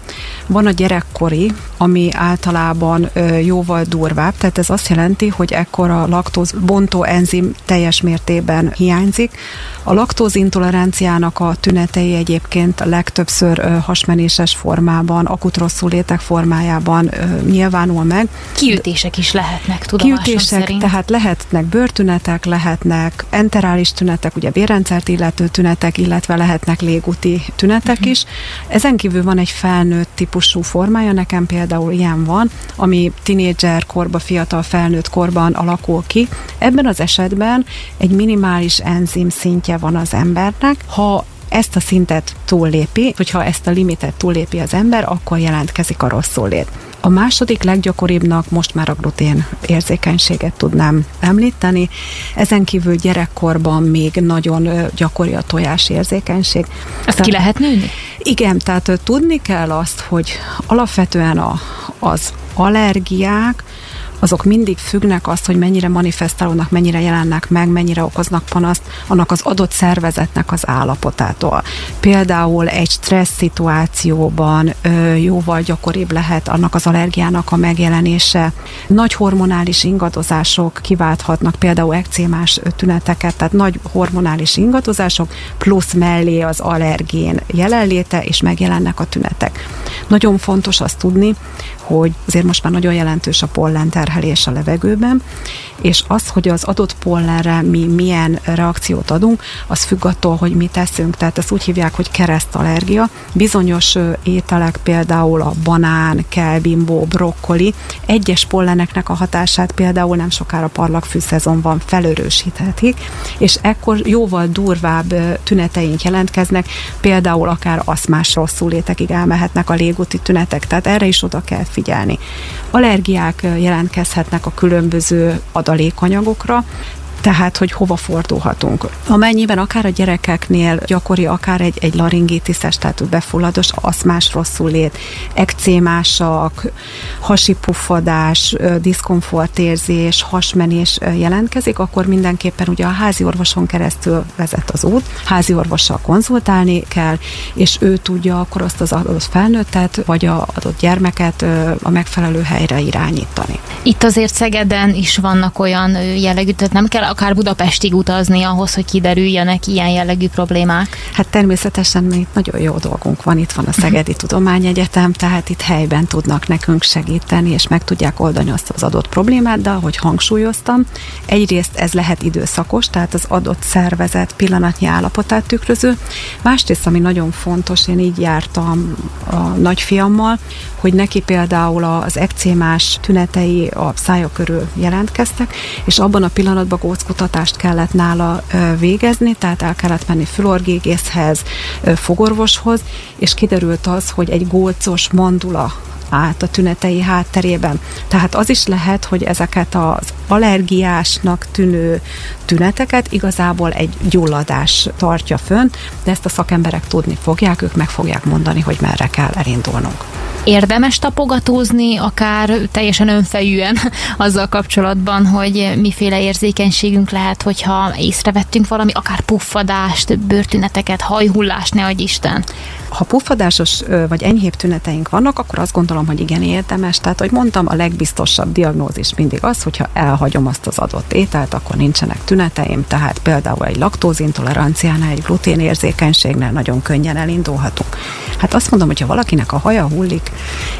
Van a gyerekkori, ami általában jóval durvább, tehát ez azt jelenti, hogy ekkor a laktóz bontó enzim teljes mértékben hiányzik. A laktózintoleranciának a tünetei egyébként legtöbbször hasmenéses formában, akut rosszulétek formájában nyilvánul meg. Kiütések is lehetnek, tudomásom Kiütések, szerint. tehát lehetnek bőrtünetek, lehetnek enterális tünetek, ugye vérrendszert illető tünetek, illetve lehetnek légúti tünetek uh-huh. is. Ezen kívül van egy felnőtt típusú formája, nekem például ilyen van, ami tinédzser korba, fiatal felnőtt korban alakul ki. Ebben az esetben egy minimális enzim szintje van az embernek. Ha ezt a szintet túllépi, hogyha ezt a limitet túllépi az ember, akkor jelentkezik a rosszulét. A második leggyakoribbnak most már a glutén érzékenységet tudnám említeni. Ezen kívül gyerekkorban még nagyon gyakori a tojás érzékenység. Ezt tehát, ki lehet nőni? Igen, tehát tudni kell azt, hogy alapvetően a, az allergiák, azok mindig függnek azt, hogy mennyire manifestálódnak, mennyire jelennek meg, mennyire okoznak panaszt annak az adott szervezetnek az állapotától. Például egy stressz szituációban ö, jóval gyakoribb lehet annak az allergiának a megjelenése. Nagy hormonális ingadozások kiválthatnak például ekcémás tüneteket, tehát nagy hormonális ingadozások, plusz mellé az allergén jelenléte, és megjelennek a tünetek. Nagyon fontos azt tudni, hogy azért most már nagyon jelentős a pollen terhelés a levegőben, és az, hogy az adott pollenre mi milyen reakciót adunk, az függ attól, hogy mit teszünk. Tehát ezt úgy hívják, hogy keresztallergia. Bizonyos ételek, például a banán, kelbimbó, brokkoli, egyes polleneknek a hatását például nem sokára parlagfű szezonban felörősíthetik, és ekkor jóval durvább tüneteink jelentkeznek, például akár aszmás rosszulétekig elmehetnek a légúti tünetek, tehát erre is oda kell figyelni. Allergiák jelentkezhetnek a különböző adalékanyagokra, tehát hogy hova fordulhatunk. Amennyiben akár a gyerekeknél gyakori, akár egy, egy laringitiszes, tehát befullados, aszmás rosszulét, ekcémásak, hasi puffadás, diszkomfortérzés, hasmenés jelentkezik, akkor mindenképpen ugye a házi orvoson keresztül vezet az út, házi orvossal konzultálni kell, és ő tudja akkor azt az adott felnőttet, vagy a adott gyermeket a megfelelő helyre irányítani. Itt azért Szegeden is vannak olyan jellegű, tehát nem kell akár Budapestig utazni ahhoz, hogy kiderüljenek ilyen jellegű problémák? Hát természetesen mi nagyon jó dolgunk van, itt van a Szegedi Tudományegyetem, tehát itt helyben tudnak nekünk segíteni, és meg tudják oldani azt az adott problémát, de ahogy hangsúlyoztam, egyrészt ez lehet időszakos, tehát az adott szervezet pillanatnyi állapotát tükröző, másrészt, ami nagyon fontos, én így jártam a nagyfiammal, hogy neki például az ekcémás tünetei a szája körül jelentkeztek, és abban a pillanatban góckutatást kellett nála végezni, tehát el kellett menni fülorgégészhez, fogorvoshoz, és kiderült az, hogy egy gócos mandula át a tünetei hátterében. Tehát az is lehet, hogy ezeket az allergiásnak tűnő tüneteket igazából egy gyulladás tartja fönn, de ezt a szakemberek tudni fogják, ők meg fogják mondani, hogy merre kell elindulnunk. Érdemes tapogatózni, akár teljesen önfejűen azzal kapcsolatban, hogy miféle érzékenységünk lehet, hogyha észrevettünk valami, akár puffadást, bőrtüneteket, hajhullást, ne adj Isten. Ha puffadásos vagy enyhébb tüneteink vannak, akkor azt gondolom, hogy igen érdemes. Tehát, hogy mondtam, a legbiztosabb diagnózis mindig az, hogyha elhagyom azt az adott ételt, akkor nincsenek tüneteim, tehát például egy laktózintoleranciánál, egy gluténérzékenységnél nagyon könnyen elindulhatunk. Hát azt mondom, hogyha valakinek a haja hullik,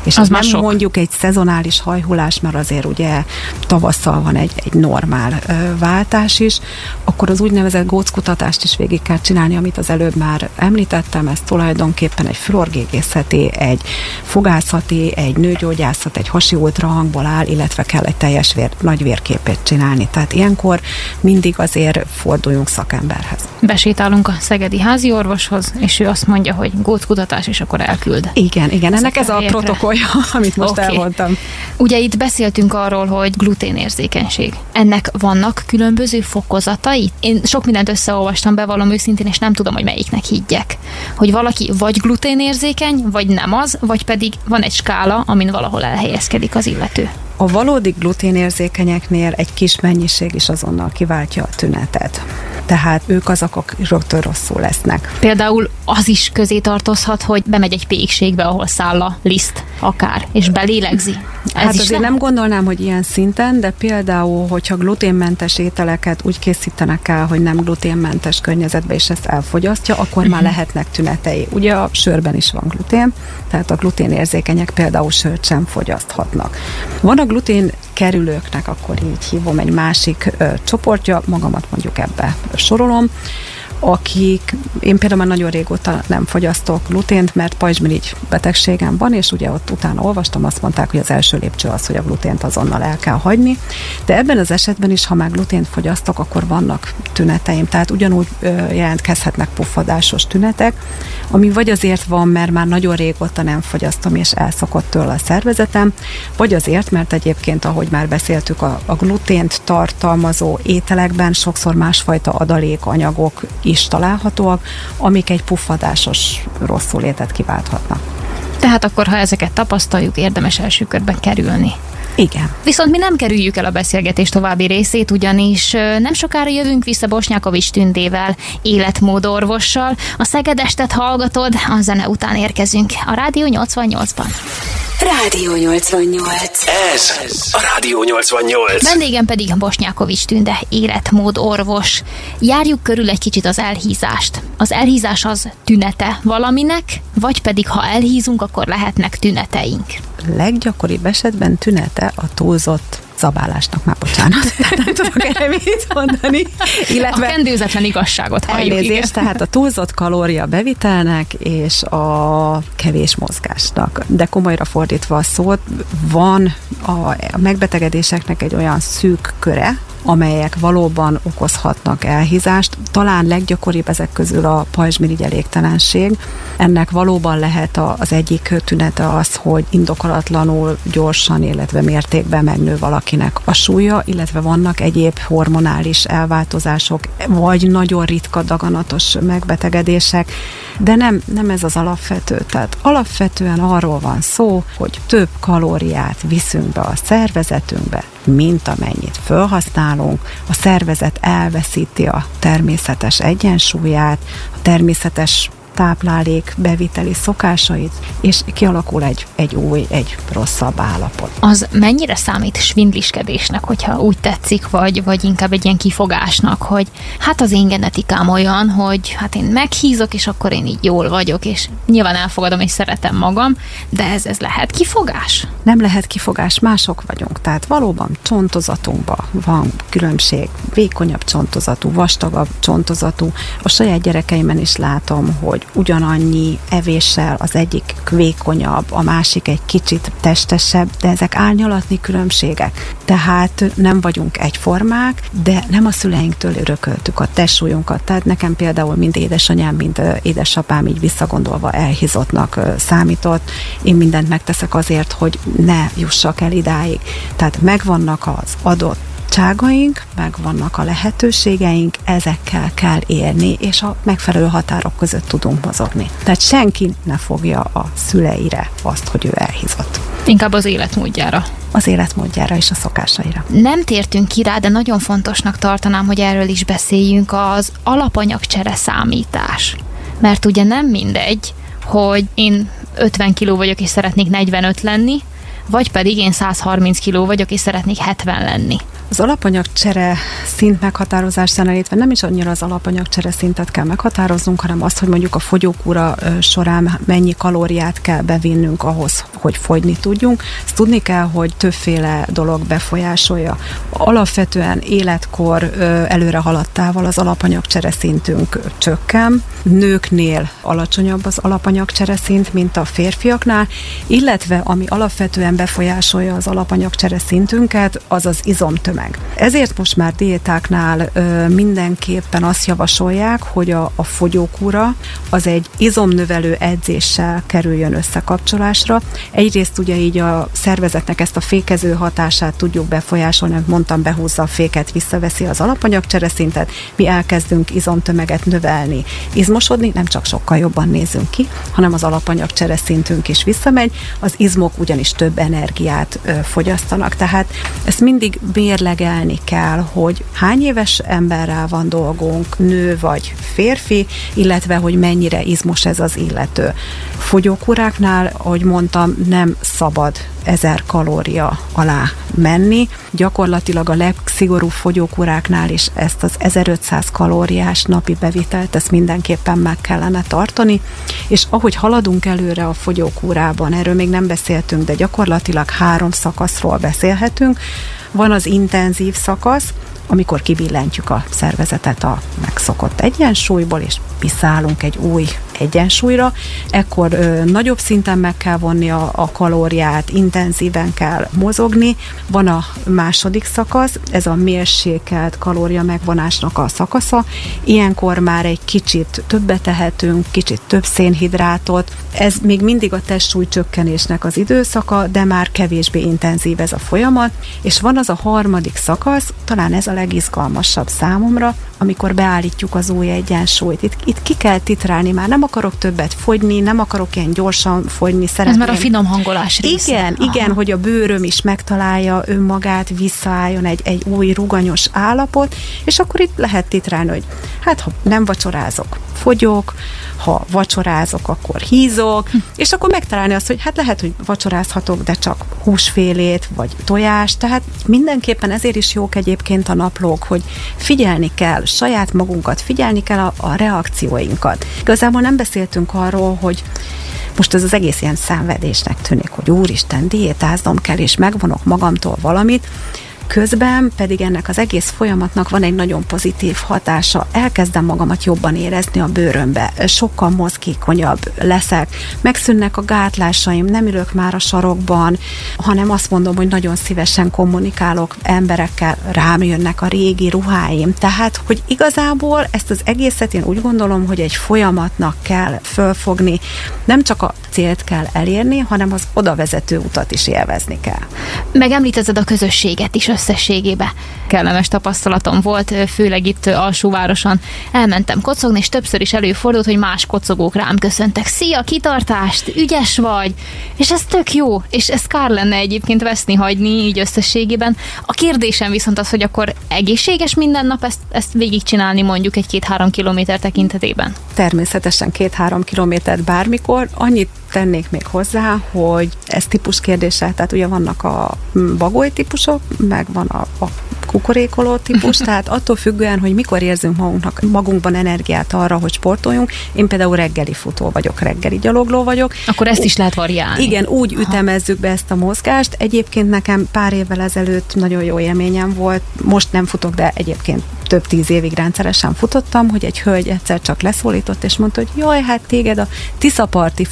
és az, az nem sok. mondjuk egy szezonális hajhullás, mert azért ugye tavasszal van egy, egy normál ö, váltás is, akkor az úgynevezett góckutatást is végig kell csinálni, amit az előbb már említettem, ez tulajdonképpen egy fluorgégészeti, egy fogászati, egy nőgyógyászat, egy hasi ultrahangból áll, illetve kell egy teljes vér, nagy vérképét csinálni. Tehát ilyenkor mindig azért forduljunk szakemberhez. Besétálunk a szegedi házi orvoshoz, és ő azt mondja, hogy góckutatás, és akkor elküld. Igen, igen, ennek ez a protokollja, amit most okay. elmondtam. Ugye itt beszéltünk arról, hogy gluténérzékenység. Ennek vannak különböző fokozatai? Én sok mindent összeolvastam, bevallom őszintén, és nem tudom, hogy melyiknek higgyek. Hogy valaki vagy gluténérzékeny, vagy nem az, vagy pedig van egy skála, amin valahol elhelyezkedik az illető. A valódi gluténérzékenyeknél egy kis mennyiség is azonnal kiváltja a tünetet. Tehát ők azok, akik rögtön rosszul lesznek. Például az is közé tartozhat, hogy bemegy egy pékségbe, ahol száll a liszt akár, és belélegzi. Ez hát azért nem gondolnám, hogy ilyen szinten, de például, hogyha gluténmentes ételeket úgy készítenek el, hogy nem gluténmentes környezetbe, és ezt elfogyasztja, akkor uh-huh. már mhm. lehetnek tünetei. Ugye a sörben is van glutén, tehát a gluténérzékenyek például sört sem fogyaszthatnak. Van a glutén kerülőknek, akkor így hívom egy másik ö, csoportja, magamat mondjuk ebbe sorolom, akik, én például már nagyon régóta nem fogyasztok glutént, mert pajzsmirigy betegségem van, és ugye ott utána olvastam, azt mondták, hogy az első lépcső az, hogy a glutént azonnal el kell hagyni, de ebben az esetben is, ha már glutént fogyasztok, akkor vannak tüneteim, tehát ugyanúgy jelentkezhetnek puffadásos tünetek, ami vagy azért van, mert már nagyon régóta nem fogyasztom, és elszokott tőle a szervezetem, vagy azért, mert egyébként, ahogy már beszéltük, a, a glutént tartalmazó ételekben sokszor másfajta adalékanyagok is találhatóak, amik egy puffadásos rosszulétet kiválthatnak. Tehát akkor, ha ezeket tapasztaljuk, érdemes első körben kerülni. Igen. Viszont mi nem kerüljük el a beszélgetés további részét, ugyanis nem sokára jövünk vissza Bosnyákovics Tündével, életmódorvossal. A Szegedestet hallgatod, a zene után érkezünk a Rádió 88-ban. Rádió 88. Ez a Rádió 88. Vendégem pedig Bosnyákovics Tünde, életmód orvos. Járjuk körül egy kicsit az elhízást. Az elhízás az tünete valaminek, vagy pedig ha elhízunk, akkor lehetnek tüneteink. Leggyakoribb esetben tünete a túlzott zabálásnak, már bocsánat, nem tudok erre mit mondani. Illetve a kendőzetlen igazságot halljuk. Elnézést, tehát a túlzott kalória bevitelnek és a kevés mozgásnak. De komolyra fordítva a szót, van a megbetegedéseknek egy olyan szűk köre, amelyek valóban okozhatnak elhízást. Talán leggyakoribb ezek közül a pajzsmirigy elégtelenség. Ennek valóban lehet az egyik tünete az, hogy indokolatlanul gyorsan, illetve mértékben megnő valakinek a súlya, illetve vannak egyéb hormonális elváltozások, vagy nagyon ritka daganatos megbetegedések, de nem, nem ez az alapvető. Tehát alapvetően arról van szó, hogy több kalóriát viszünk be a szervezetünkbe, mint amennyit felhasználunk, a szervezet elveszíti a természetes egyensúlyát, a természetes táplálék beviteli szokásait, és kialakul egy, egy új, egy rosszabb állapot. Az mennyire számít svindliskedésnek, hogyha úgy tetszik, vagy, vagy inkább egy ilyen kifogásnak, hogy hát az én genetikám olyan, hogy hát én meghízok, és akkor én így jól vagyok, és nyilván elfogadom és szeretem magam, de ez, ez lehet kifogás? Nem lehet kifogás, mások vagyunk. Tehát valóban csontozatunkban van különbség, vékonyabb csontozatú, vastagabb csontozatú. A saját gyerekeimen is látom, hogy ugyanannyi evéssel, az egyik vékonyabb, a másik egy kicsit testesebb, de ezek árnyalatni különbségek. Tehát nem vagyunk egyformák, de nem a szüleinktől örököltük a testsúlyunkat. Tehát nekem például mind édesanyám, mind édesapám így visszagondolva elhizottnak számított. Én mindent megteszek azért, hogy ne jussak el idáig. Tehát megvannak az adott adottságaink, meg vannak a lehetőségeink, ezekkel kell érni, és a megfelelő határok között tudunk mozogni. Tehát senki ne fogja a szüleire azt, hogy ő elhízott. Inkább az életmódjára. Az életmódjára és a szokásaira. Nem tértünk ki rá, de nagyon fontosnak tartanám, hogy erről is beszéljünk, az alapanyagcsere számítás. Mert ugye nem mindegy, hogy én 50 kiló vagyok és szeretnék 45 lenni, vagy pedig én 130 kiló vagyok és szeretnék 70 lenni. Az alapanyagcsere szint meghatározásánál, illetve nem is annyira az alapanyagcsere szintet kell meghatároznunk, hanem azt, hogy mondjuk a fogyókúra során mennyi kalóriát kell bevinnünk ahhoz, hogy fogyni tudjunk. Ezt tudni kell, hogy többféle dolog befolyásolja. Alapvetően életkor előre haladtával az alapanyagcsere szintünk csökken. Nőknél alacsonyabb az alapanyagcsere szint, mint a férfiaknál, illetve ami alapvetően befolyásolja az alapanyagcsere szintünket, az az izomtömeg meg. Ezért most már diétáknál ö, mindenképpen azt javasolják, hogy a, a fogyókúra az egy izomnövelő edzéssel kerüljön összekapcsolásra. Egyrészt ugye így a szervezetnek ezt a fékező hatását tudjuk befolyásolni, amit mondtam, behúzza a féket, visszaveszi az alapanyagcsereszintet, mi elkezdünk izomtömeget növelni, izmosodni, nem csak sokkal jobban nézünk ki, hanem az alapanyagcsereszintünk is visszamegy, az izmok ugyanis több energiát ö, fogyasztanak, tehát ezt mindig mérle mérlegelni kell, hogy hány éves emberrel van dolgunk, nő vagy férfi, illetve hogy mennyire izmos ez az illető. Fogyókuráknál, ahogy mondtam, nem szabad ezer kalória alá menni. Gyakorlatilag a legszigorúbb fogyókuráknál is ezt az 1500 kalóriás napi bevitelt, ezt mindenképpen meg kellene tartani, és ahogy haladunk előre a fogyókúrában, erről még nem beszéltünk, de gyakorlatilag három szakaszról beszélhetünk, van az intenzív szakasz, amikor kibillentjük a szervezetet a megszokott egyensúlyból, és visszaállunk egy új egyensúlyra, ekkor ö, nagyobb szinten meg kell vonni a, a kalóriát, intenzíven kell mozogni. Van a második szakasz, ez a mérsékelt kalória megvonásnak a szakasza. Ilyenkor már egy kicsit többet tehetünk, kicsit több szénhidrátot. Ez még mindig a testsúly csökkenésnek az időszaka, de már kevésbé intenzív ez a folyamat. És van az a harmadik szakasz, talán ez a legizgalmasabb számomra, amikor beállítjuk az új egyensúlyt. Itt, itt ki kell titrálni, már nem akarok többet fogyni, nem akarok ilyen gyorsan fogyni. Szeretném. Ez már a finom hangolás része. Igen, Aha. igen, hogy a bőröm is megtalálja önmagát, visszaálljon egy, egy új ruganyos állapot, és akkor itt lehet titrálni, hogy hát ha nem vacsorázok, fogyok, ha vacsorázok, akkor hízok, hm. és akkor megtalálni azt, hogy hát lehet, hogy vacsorázhatok, de csak húsfélét, vagy tojást, tehát mindenképpen ezért is jók egyébként a naplók, hogy figyelni kell saját magunkat, figyelni kell a, a reakcióinkat. Igazából nem beszéltünk arról, hogy most ez az egész ilyen szenvedésnek tűnik, hogy úristen, diétáznom kell, és megvonok magamtól valamit, Közben pedig ennek az egész folyamatnak van egy nagyon pozitív hatása. Elkezdem magamat jobban érezni a bőrömbe, sokkal mozgékonyabb leszek, megszűnnek a gátlásaim, nem ülök már a sarokban, hanem azt mondom, hogy nagyon szívesen kommunikálok emberekkel, rám jönnek a régi ruháim. Tehát, hogy igazából ezt az egészet én úgy gondolom, hogy egy folyamatnak kell fölfogni, nem csak a célt kell elérni, hanem az oda vezető utat is élvezni kell. Megemlítetted a közösséget is összességébe. Kellemes tapasztalatom volt, főleg itt alsóvárosan. Elmentem kocogni, és többször is előfordult, hogy más kocogók rám köszöntek. Szia, kitartást, ügyes vagy! És ez tök jó, és ez kár lenne egyébként veszni hagyni így összességében. A kérdésem viszont az, hogy akkor egészséges minden nap ezt, ezt végigcsinálni mondjuk egy két-három kilométer tekintetében? Természetesen két-három kilométert bármikor. Annyit tennék még hozzá, hogy ez típus kérdése, tehát ugye vannak a bagoly típusok, meg van a, a kukorékoló típus, tehát attól függően, hogy mikor érzünk magunknak, magunkban energiát arra, hogy sportoljunk. Én például reggeli futó vagyok, reggeli gyalogló vagyok. Akkor ezt is lehet variálni. Igen, úgy Aha. ütemezzük be ezt a mozgást. Egyébként nekem pár évvel ezelőtt nagyon jó élményem volt. Most nem futok, de egyébként több tíz évig rendszeresen futottam, hogy egy hölgy egyszer csak leszólított, és mondta, hogy jaj, hát téged a Tiszaparti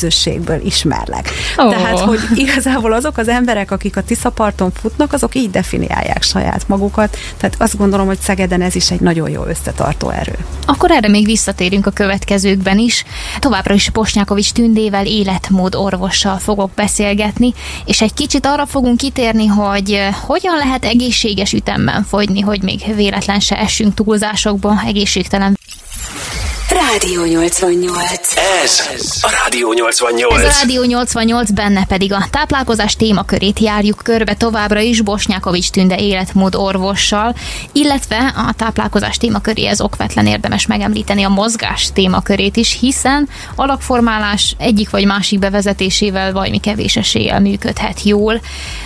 futóközösségből ismerlek. Oh. Tehát, hogy igazából azok az emberek, akik a Tiszaparton futnak, azok így definiálják saját magukat. Tehát azt gondolom, hogy Szegeden ez is egy nagyon jó összetartó erő. Akkor erre még visszatérünk a következőkben is. Továbbra is Posnyákovics Tündével életmód orvossal fogok beszélgetni, és egy kicsit arra fogunk kitérni, hogy eh, hogyan lehet egészséges ütemben fogyni, hogy még véletlen se essünk túlzásokba, egészségtelen Rádió 88. Ez a Rádió 88. Ez a Rádió 88, benne pedig a táplálkozás témakörét járjuk körbe továbbra is Bosnyákovics Tünde életmód orvossal, illetve a táplálkozás témaköréhez okvetlen érdemes megemlíteni a mozgás témakörét is, hiszen alakformálás egyik vagy másik bevezetésével valami kevés eséllyel működhet jól.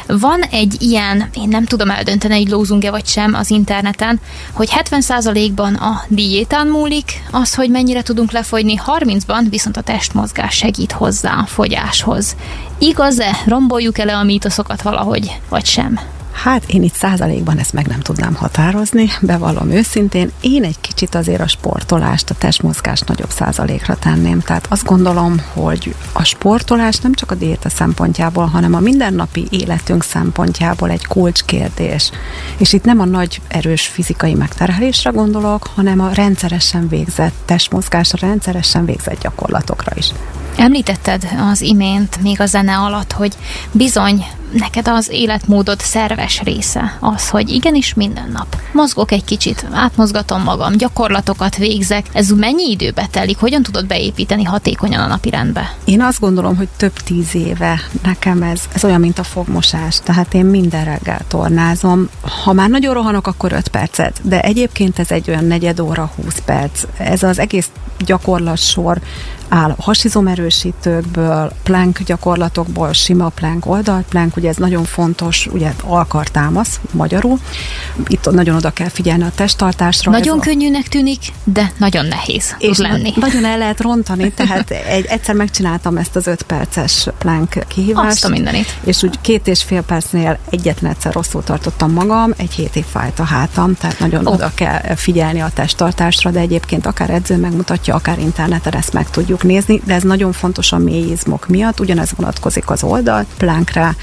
Van egy ilyen, én nem tudom eldönteni, hogy lózunk-e vagy sem az interneten, hogy 70%-ban a diétán múlik az, hogy mennyire tudunk lefogyni, 30-ban viszont a testmozgás segít hozzá a fogyáshoz. Igaz-e? Romboljuk el a mítoszokat valahogy, vagy sem? Hát én itt százalékban ezt meg nem tudnám határozni, bevallom őszintén. Én egy kicsit azért a sportolást, a testmozgást nagyobb százalékra tenném. Tehát azt gondolom, hogy a sportolás nem csak a diéta szempontjából, hanem a mindennapi életünk szempontjából egy kulcskérdés. És itt nem a nagy erős fizikai megterhelésre gondolok, hanem a rendszeresen végzett testmozgásra, rendszeresen végzett gyakorlatokra is. Említetted az imént, még a zene alatt, hogy bizony neked az életmódod szerves része az, hogy igenis minden nap mozgok egy kicsit, átmozgatom magam, gyakorlatokat végzek. Ez mennyi időbe telik? Hogyan tudod beépíteni hatékonyan a napi rendbe? Én azt gondolom, hogy több tíz éve nekem ez, ez olyan, mint a fogmosás. Tehát én minden reggel tornázom. Ha már nagyon rohanok, akkor 5 percet, de egyébként ez egy olyan negyed óra, 20 perc. Ez az egész gyakorlatsor áll hasizomerősítőkből, plank gyakorlatokból, sima plank, oldalplank, ugye ez nagyon fontos, ugye alkartámasz magyarul. Itt nagyon oda kell figyelni a testtartásra. Nagyon könnyűnek tűnik, de nagyon nehéz és lenni. Nagyon el lehet rontani, tehát egy, egyszer megcsináltam ezt az öt perces plank kihívást. Azt a mindenit. És úgy két és fél percnél egyetlen egyszer rosszul tartottam magam, egy hétig fájt a hátam, tehát nagyon oh. oda kell figyelni a testtartásra, de egyébként akár edző megmutatja, akár interneten ezt meg tudjuk nézni, de ez nagyon fontos a mélyizmok miatt, ugyanez vonatkozik az oldal, plánkra,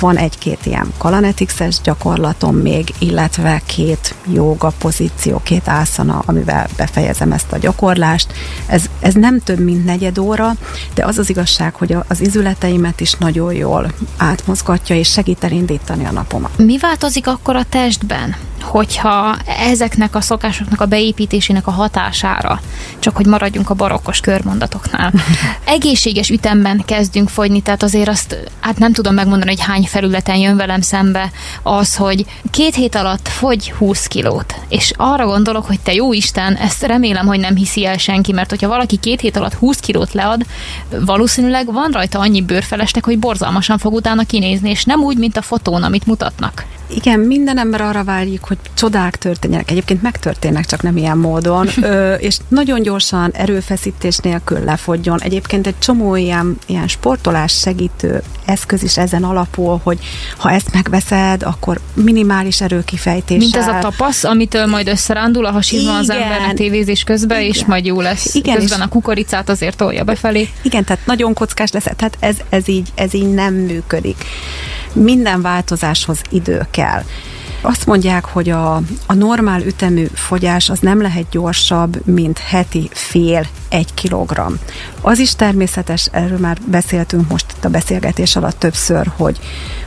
van egy-két ilyen kalanetixes gyakorlatom még, illetve két joga pozíció, két ászana, amivel befejezem ezt a gyakorlást. Ez, ez nem több, mint negyed óra, de az az igazság, hogy az izületeimet is nagyon jól átmozgatja, és segít elindítani a napomat. Mi változik akkor a testben? hogyha ezeknek a szokásoknak a beépítésének a hatására, csak hogy maradjunk a barokkos körmondatoknál, egészséges ütemben kezdünk fogyni, tehát azért azt hát nem tudom megmondani, hogy hány felületen jön velem szembe az, hogy két hét alatt fogy 20 kilót, és arra gondolok, hogy te jó Isten, ezt remélem, hogy nem hiszi el senki, mert hogyha valaki két hét alatt 20 kilót lead, valószínűleg van rajta annyi bőrfelestek, hogy borzalmasan fog utána kinézni, és nem úgy, mint a fotón, amit mutatnak. Igen, minden ember arra várjuk, hogy csodák történjenek. Egyébként megtörténnek, csak nem ilyen módon. Ö, és nagyon gyorsan, erőfeszítés nélkül lefogjon. Egyébként egy csomó ilyen, ilyen sportolás segítő eszköz is ezen alapul, hogy ha ezt megveszed, akkor minimális erőkifejtés. Mint ez a tapasz, amitől majd összerándul a hasizma az embernek tévézés közben, igen. és majd jó lesz. Igen, közben a kukoricát azért tolja befelé. Igen, tehát nagyon kockás lesz. Tehát ez, ez, így, ez így nem működik. Minden változáshoz idő kell. Azt mondják, hogy a, a normál ütemű fogyás az nem lehet gyorsabb, mint heti fél egy kilogramm. Az is természetes, erről már beszéltünk most itt a beszélgetés alatt többször, hogy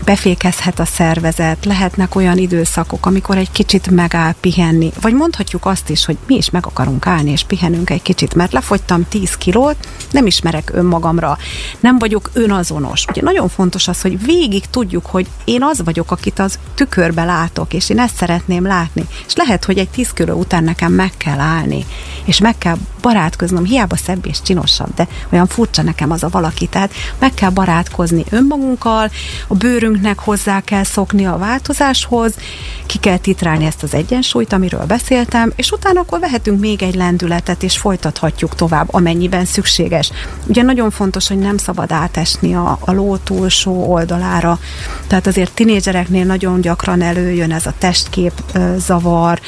befékezhet a szervezet, lehetnek olyan időszakok, amikor egy kicsit megáll pihenni, vagy mondhatjuk azt is, hogy mi is meg akarunk állni, és pihenünk egy kicsit, mert lefogytam 10 kilót, nem ismerek önmagamra, nem vagyok önazonos. Ugye nagyon fontos az, hogy végig tudjuk, hogy én az vagyok, akit az tükörbe látok, és én ezt szeretném látni. És lehet, hogy egy 10 kiló után nekem meg kell állni, és meg kell barátkoznom, hiába szebb és csinosabb, de olyan furcsa nekem az a valaki. Tehát meg kell barátkozni önmagunkkal, a bőrünknek hozzá kell szokni a változáshoz, ki kell titrálni ezt az egyensúlyt, amiről beszéltem, és utána akkor vehetünk még egy lendületet, és folytathatjuk tovább, amennyiben szükséges. Ugye nagyon fontos, hogy nem szabad átesni a, a ló túlsó oldalára, tehát azért tinédzsereknél nagyon gyakran előjön ez a testkép zavar,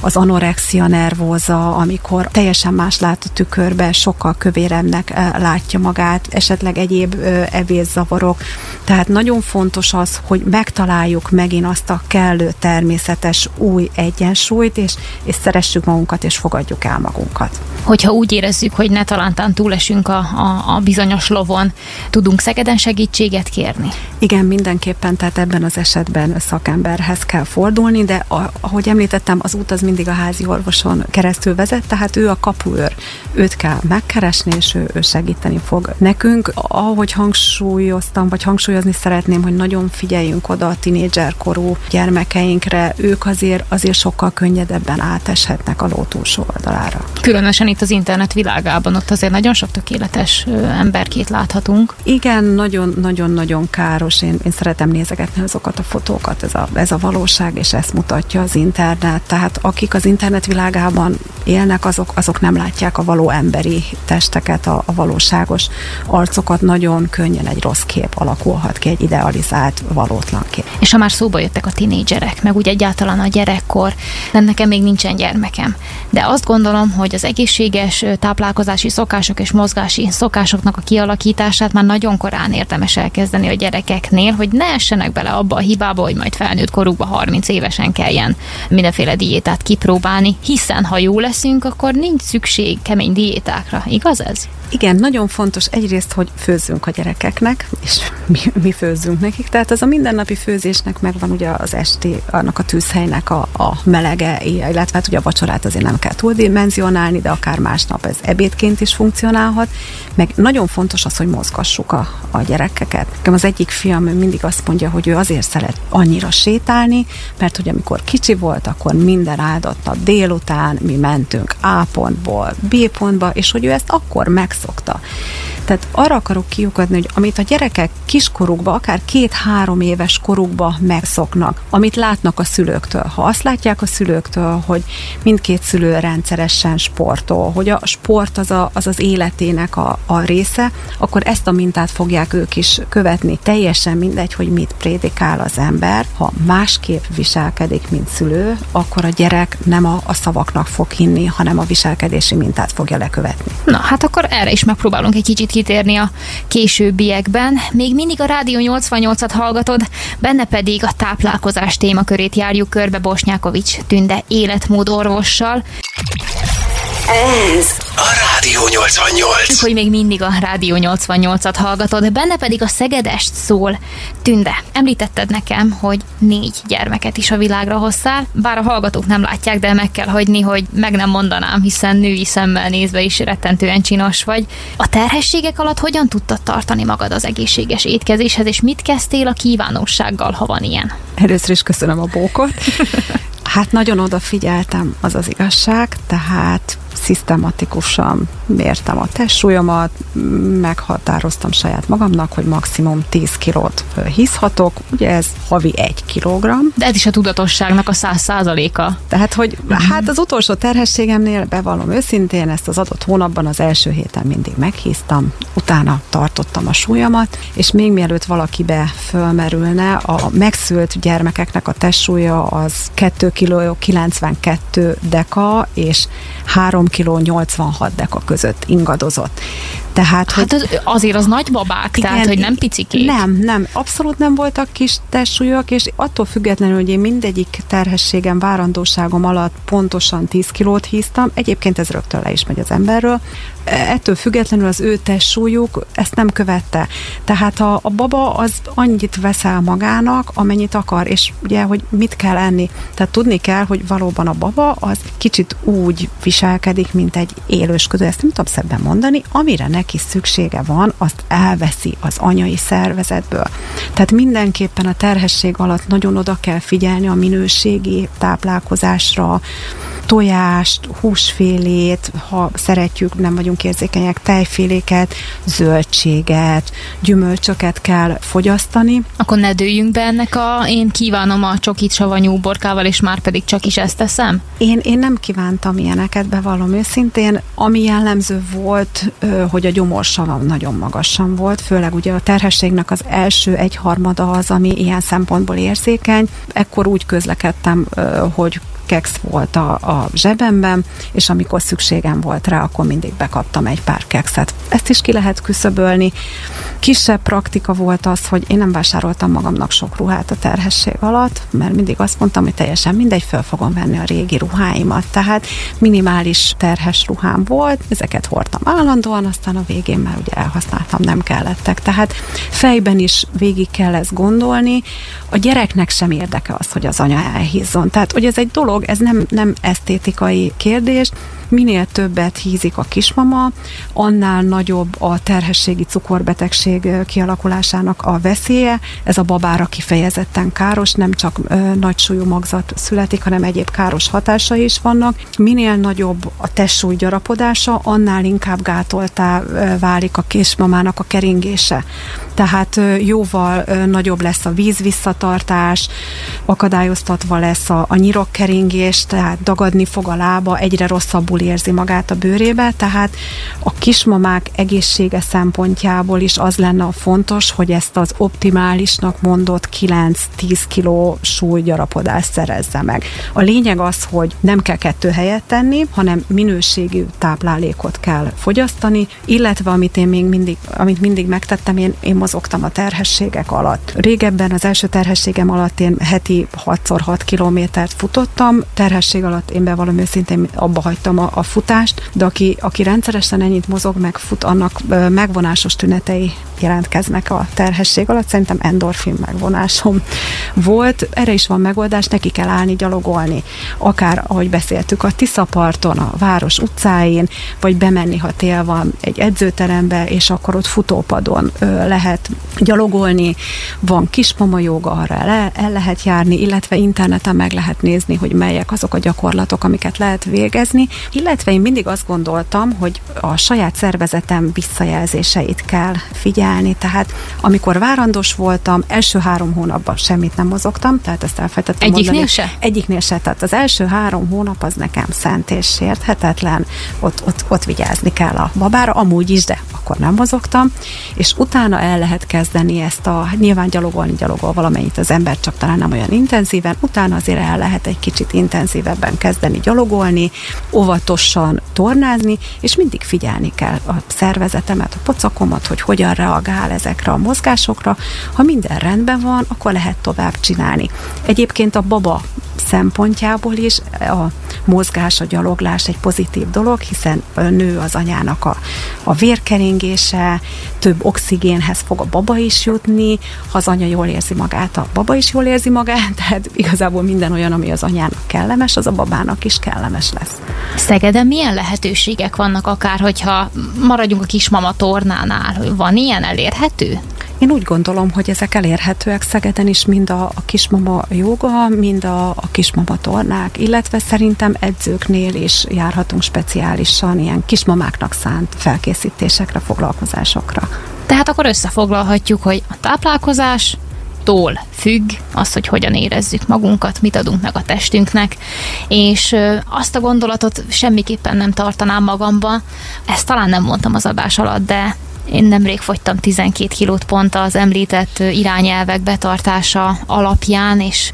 az anorexia nervóza, amikor teljesen más lát a tükörbe, sokkal kövérebbnek látja magát, esetleg egyéb evészavarok. Tehát nagyon fontos az, hogy megtaláljuk megint azt a kellő természetes új egyensúlyt, és, és szeressük magunkat, és fogadjuk el magunkat. Hogyha úgy érezzük, hogy ne talántán túlesünk a, a, a bizonyos lovon, tudunk Szegeden segítséget kérni? Igen, mindenképpen, tehát ebben az esetben szakemberhez kell fordulni, de a, ahogy említettem, az út az mindig a házi orvoson keresztül vezet, tehát ő a kapuőr. Őt kell megkeresni, és ő, ő segíteni fog nekünk. Ahogy hangsúlyoztam, vagy hangsúlyozni szeretném, hogy nagyon figyeljünk oda a tinédzserkorú gyermekeinkre, ők azért, azért sokkal könnyedebben áteshetnek a ló túlsó oldalára. Különösen itt az internet világában, ott azért nagyon sok tökéletes emberkét láthatunk. Igen, nagyon-nagyon-nagyon káros. Én, én szeretem nézegetni azokat a fotókat, ez a, ez a valóság, és ezt mutatja az internet. Tehát akik az internet világában élnek, azok, azok nem látják a való emberi testeket, a, a valóságos arcokat. Nagyon könnyen egy rossz kép alakulhat ki, egy idealizált, valótlan kép. És ha már szóba jöttek a tinédzserek, meg úgy egyáltalán a gyerekkor, nem nekem még nincsen gyermekem. De azt gondolom, hogy az egészséges táplálkozási szokások és mozgási szokásoknak a kialakítását már nagyon korán érdemes elkezdeni a gyerekeknél, hogy ne essenek bele abba a hibába, hogy majd felnőtt korukban 30 évesen kelljen mindenféle diétát kipróbálni, hiszen ha jó leszünk, akkor nincs szükség kemény diétákra. Igaz ez? Igen, nagyon fontos egyrészt, hogy főzzünk a gyerekeknek, és mi, mi főzzünk nekik. Tehát az a mindennapi főzésnek megvan ugye az esti, annak a tűzhelynek a, a melege, illetve hát ugye a vacsorát azért nem kell túldimenzionálni, de akár másnap ez ebédként is funkcionálhat. Meg nagyon fontos az, hogy mozgassuk a, a gyerekeket. Nekem az egyik fiam mindig azt mondja, hogy ő azért szeret annyira sétálni, mert hogy amikor kicsi volt, akkor minden áldott nap délután mi mentünk A pontból B pontba, és hogy ő ezt akkor megszokta. Tehát arra akarok kiukadni, hogy amit a gyerekek kiskorukba, akár két-három éves korukba megszoknak, amit látnak a szülőktől. Ha azt látják a szülőktől, hogy mindkét szülő rendszeresen sportol, hogy a sport az a, az, az életének a, a része, akkor ezt a mintát fogják ők is követni. Teljesen mindegy, hogy mit prédikál az ember. Ha másképp viselkedik, mint szülő, akkor a gyerek nem a, a szavaknak fog hinni, hanem a viselkedési mintát fogja lekövetni. Na, hát akkor erre is megpróbálunk egy kicsit kitérni a későbbiekben. Még mindig a Rádió 88-at hallgatod, benne pedig a táplálkozás témakörét járjuk körbe Bosnyákovics Tünde életmód orvossal. Ez a Rádió 88. Hogy még mindig a Rádió 88-at hallgatod, benne pedig a Szegedest szól. Tünde, említetted nekem, hogy négy gyermeket is a világra hozzál, bár a hallgatók nem látják, de meg kell hagyni, hogy meg nem mondanám, hiszen női szemmel nézve is rettentően csinos vagy. A terhességek alatt hogyan tudtad tartani magad az egészséges étkezéshez, és mit kezdtél a kívánósággal, ha van ilyen? Először is köszönöm a bókot. Hát nagyon odafigyeltem, az az igazság, tehát szisztematikusan mértem a testsúlyomat, meghatároztam saját magamnak, hogy maximum 10 kilót hiszhatok, ugye ez havi 1 kilogramm. De ez is a tudatosságnak a száz százaléka. Tehát, hogy uh-huh. hát az utolsó terhességemnél bevallom őszintén, ezt az adott hónapban az első héten mindig meghíztam, utána tartottam a súlyomat, és még mielőtt valakibe fölmerülne, a megszült gyermekeknek a testsúlya az 2 kg 92 deka, és 3 kg 86 deka között ingadozott. Tehát, hát hogy, az, azért az nagy babák, igen, tehát hogy nem picikék. Nem, nem, abszolút nem voltak kis testsúlyok, és attól függetlenül, hogy én mindegyik terhességem, várandóságom alatt pontosan 10 kilót híztam, egyébként ez rögtön le is megy az emberről, ettől függetlenül az ő testsúlyuk ezt nem követte. Tehát a, a baba az annyit veszel magának, amennyit akar, és ugye, hogy mit kell enni. Tehát tudni kell, hogy valóban a baba az kicsit úgy viselkedik, mint egy élősködő, ezt nem tudom szebben mondani, amire neki szüksége van, azt elveszi az anyai szervezetből. Tehát mindenképpen a terhesség alatt nagyon oda kell figyelni a minőségi táplálkozásra, tojást, húsfélét, ha szeretjük, nem vagyunk érzékenyek, tejféléket, zöldséget, gyümölcsöket kell fogyasztani. Akkor ne dőljünk be ennek a én kívánom a csokit savanyú borkával, és már pedig csak is ezt teszem? Én, én nem kívántam ilyeneket, bevallom őszintén. Ami jellemző volt, hogy a gyomorsavam nagyon magasan volt, főleg ugye a terhességnek az első egyharmada az, ami ilyen szempontból érzékeny. Ekkor úgy közlekedtem, hogy keksz volt a, a zsebemben, és amikor szükségem volt rá, akkor mindig bekaptam egy pár kekszet. Ezt is ki lehet küszöbölni. Kisebb praktika volt az, hogy én nem vásároltam magamnak sok ruhát a terhesség alatt, mert mindig azt mondtam, hogy teljesen mindegy, föl fogom venni a régi ruháimat. Tehát minimális terhes ruhám volt, ezeket hordtam állandóan, aztán a végén már ugye elhasználtam, nem kellettek. Tehát fejben is végig kell ezt gondolni. A gyereknek sem érdeke az, hogy az anya elhízzon. Tehát, hogy ez egy dolog, ez nem, nem esztétikai kérdés, minél többet hízik a kismama, annál nagyobb a terhességi cukorbetegség kialakulásának a veszélye. Ez a babára kifejezetten káros, nem csak ö, nagy súlyú magzat születik, hanem egyéb káros hatásai is vannak. Minél nagyobb a testsúly gyarapodása, annál inkább gátoltá válik a kismamának a keringése. Tehát jóval nagyobb lesz a víz visszatartás, akadályoztatva lesz a, a nyirokkeringés, tehát dagadni fog a lába, egyre rosszabbul érzi magát a bőrébe, tehát a kismamák egészsége szempontjából is az lenne a fontos, hogy ezt az optimálisnak mondott 9-10 kiló súlygyarapodást szerezze meg. A lényeg az, hogy nem kell kettő helyet tenni, hanem minőségű táplálékot kell fogyasztani, illetve amit én még mindig, amit mindig megtettem, én, én mozogtam a terhességek alatt. Régebben az első terhességem alatt én heti 6x6 kilométert futottam, terhesség alatt én bevallom őszintén abba hagytam a a, futást, de aki, aki rendszeresen ennyit mozog, meg fut, annak megvonásos tünetei jelentkeznek a terhesség alatt. Szerintem endorfin megvonásom volt. Erre is van megoldás, neki kell állni, gyalogolni. Akár, ahogy beszéltük, a Tiszaparton, a város utcáin, vagy bemenni, ha tél van egy edzőterembe, és akkor ott futópadon ö, lehet gyalogolni. Van kismama joga, arra el, el lehet járni, illetve interneten meg lehet nézni, hogy melyek azok a gyakorlatok, amiket lehet végezni. Illetve én mindig azt gondoltam, hogy a saját szervezetem visszajelzéseit kell figyelni. Tehát amikor várandós voltam, első három hónapban semmit nem mozogtam, tehát ezt elfejtettem Egyiknél mondani. se? Egyiknél se. Tehát az első három hónap az nekem szent és sérthetetlen, ott, ott, ott vigyázni kell a babára, amúgy is, de akkor nem mozogtam, és utána el lehet kezdeni ezt a, nyilván gyalogolni gyalogol valamennyit az ember, csak talán nem olyan intenzíven, utána azért el lehet egy kicsit intenzívebben kezdeni gyalogolni, óvatosan tornázni, és mindig figyelni kell a szervezetemet, a pocakomat, hogy hogyan reagál ezekre a mozgásokra. Ha minden rendben van, akkor lehet tovább csinálni. Egyébként a baba szempontjából is a mozgás, a gyaloglás egy pozitív dolog, hiszen nő az anyának a, a vérkeringése, több oxigénhez fog a baba is jutni, ha az anya jól érzi magát, a baba is jól érzi magát, tehát igazából minden olyan, ami az anyának kellemes, az a babának is kellemes lesz. Szegeden milyen lehetőségek vannak akár, hogyha maradjunk a kismama tornánál, van ilyen elérhető? Én úgy gondolom, hogy ezek elérhetőek Szegeden is, mind a, a kismama joga, mind a, a kismama tornák, illetve szerintem edzőknél is járhatunk speciálisan ilyen kismamáknak szánt felkészítésekre, foglalkozásokra. Tehát akkor összefoglalhatjuk, hogy a táplálkozás, tól függ az, hogy hogyan érezzük magunkat, mit adunk meg a testünknek, és azt a gondolatot semmiképpen nem tartanám magamba, ezt talán nem mondtam az adás alatt, de én nemrég fogytam 12 kilót pont az említett irányelvek betartása alapján, és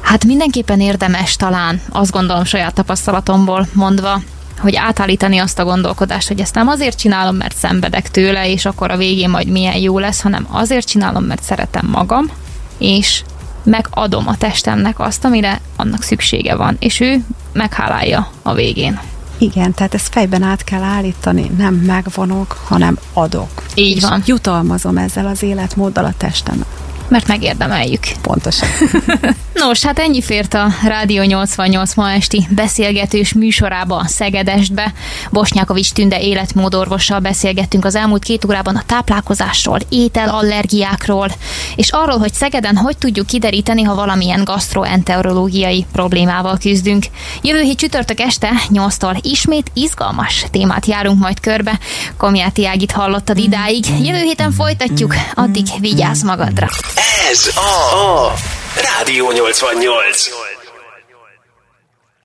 hát mindenképpen érdemes talán, azt gondolom saját tapasztalatomból mondva, hogy átállítani azt a gondolkodást, hogy ezt nem azért csinálom, mert szenvedek tőle, és akkor a végén majd milyen jó lesz, hanem azért csinálom, mert szeretem magam, és megadom a testemnek azt, amire annak szüksége van, és ő meghálálja a végén. Igen, tehát ezt fejben át kell állítani, nem megvonok, hanem adok. Így és van. jutalmazom ezzel az életmóddal a testemet mert megérdemeljük. Pontosan. Nos, hát ennyi fért a Rádió 88 ma esti beszélgetős műsorába Szegedestbe. Bosnyákovics Tünde életmódorvossal beszélgettünk az elmúlt két órában a táplálkozásról, ételallergiákról, és arról, hogy Szegeden hogy tudjuk kideríteni, ha valamilyen gastroenterológiai problémával küzdünk. Jövő hét csütörtök este 8-tól ismét izgalmas témát járunk majd körbe. Komjáti Ágit hallottad idáig. Jövő héten folytatjuk, addig vigyázz magadra. Ez a, a Rádió 88.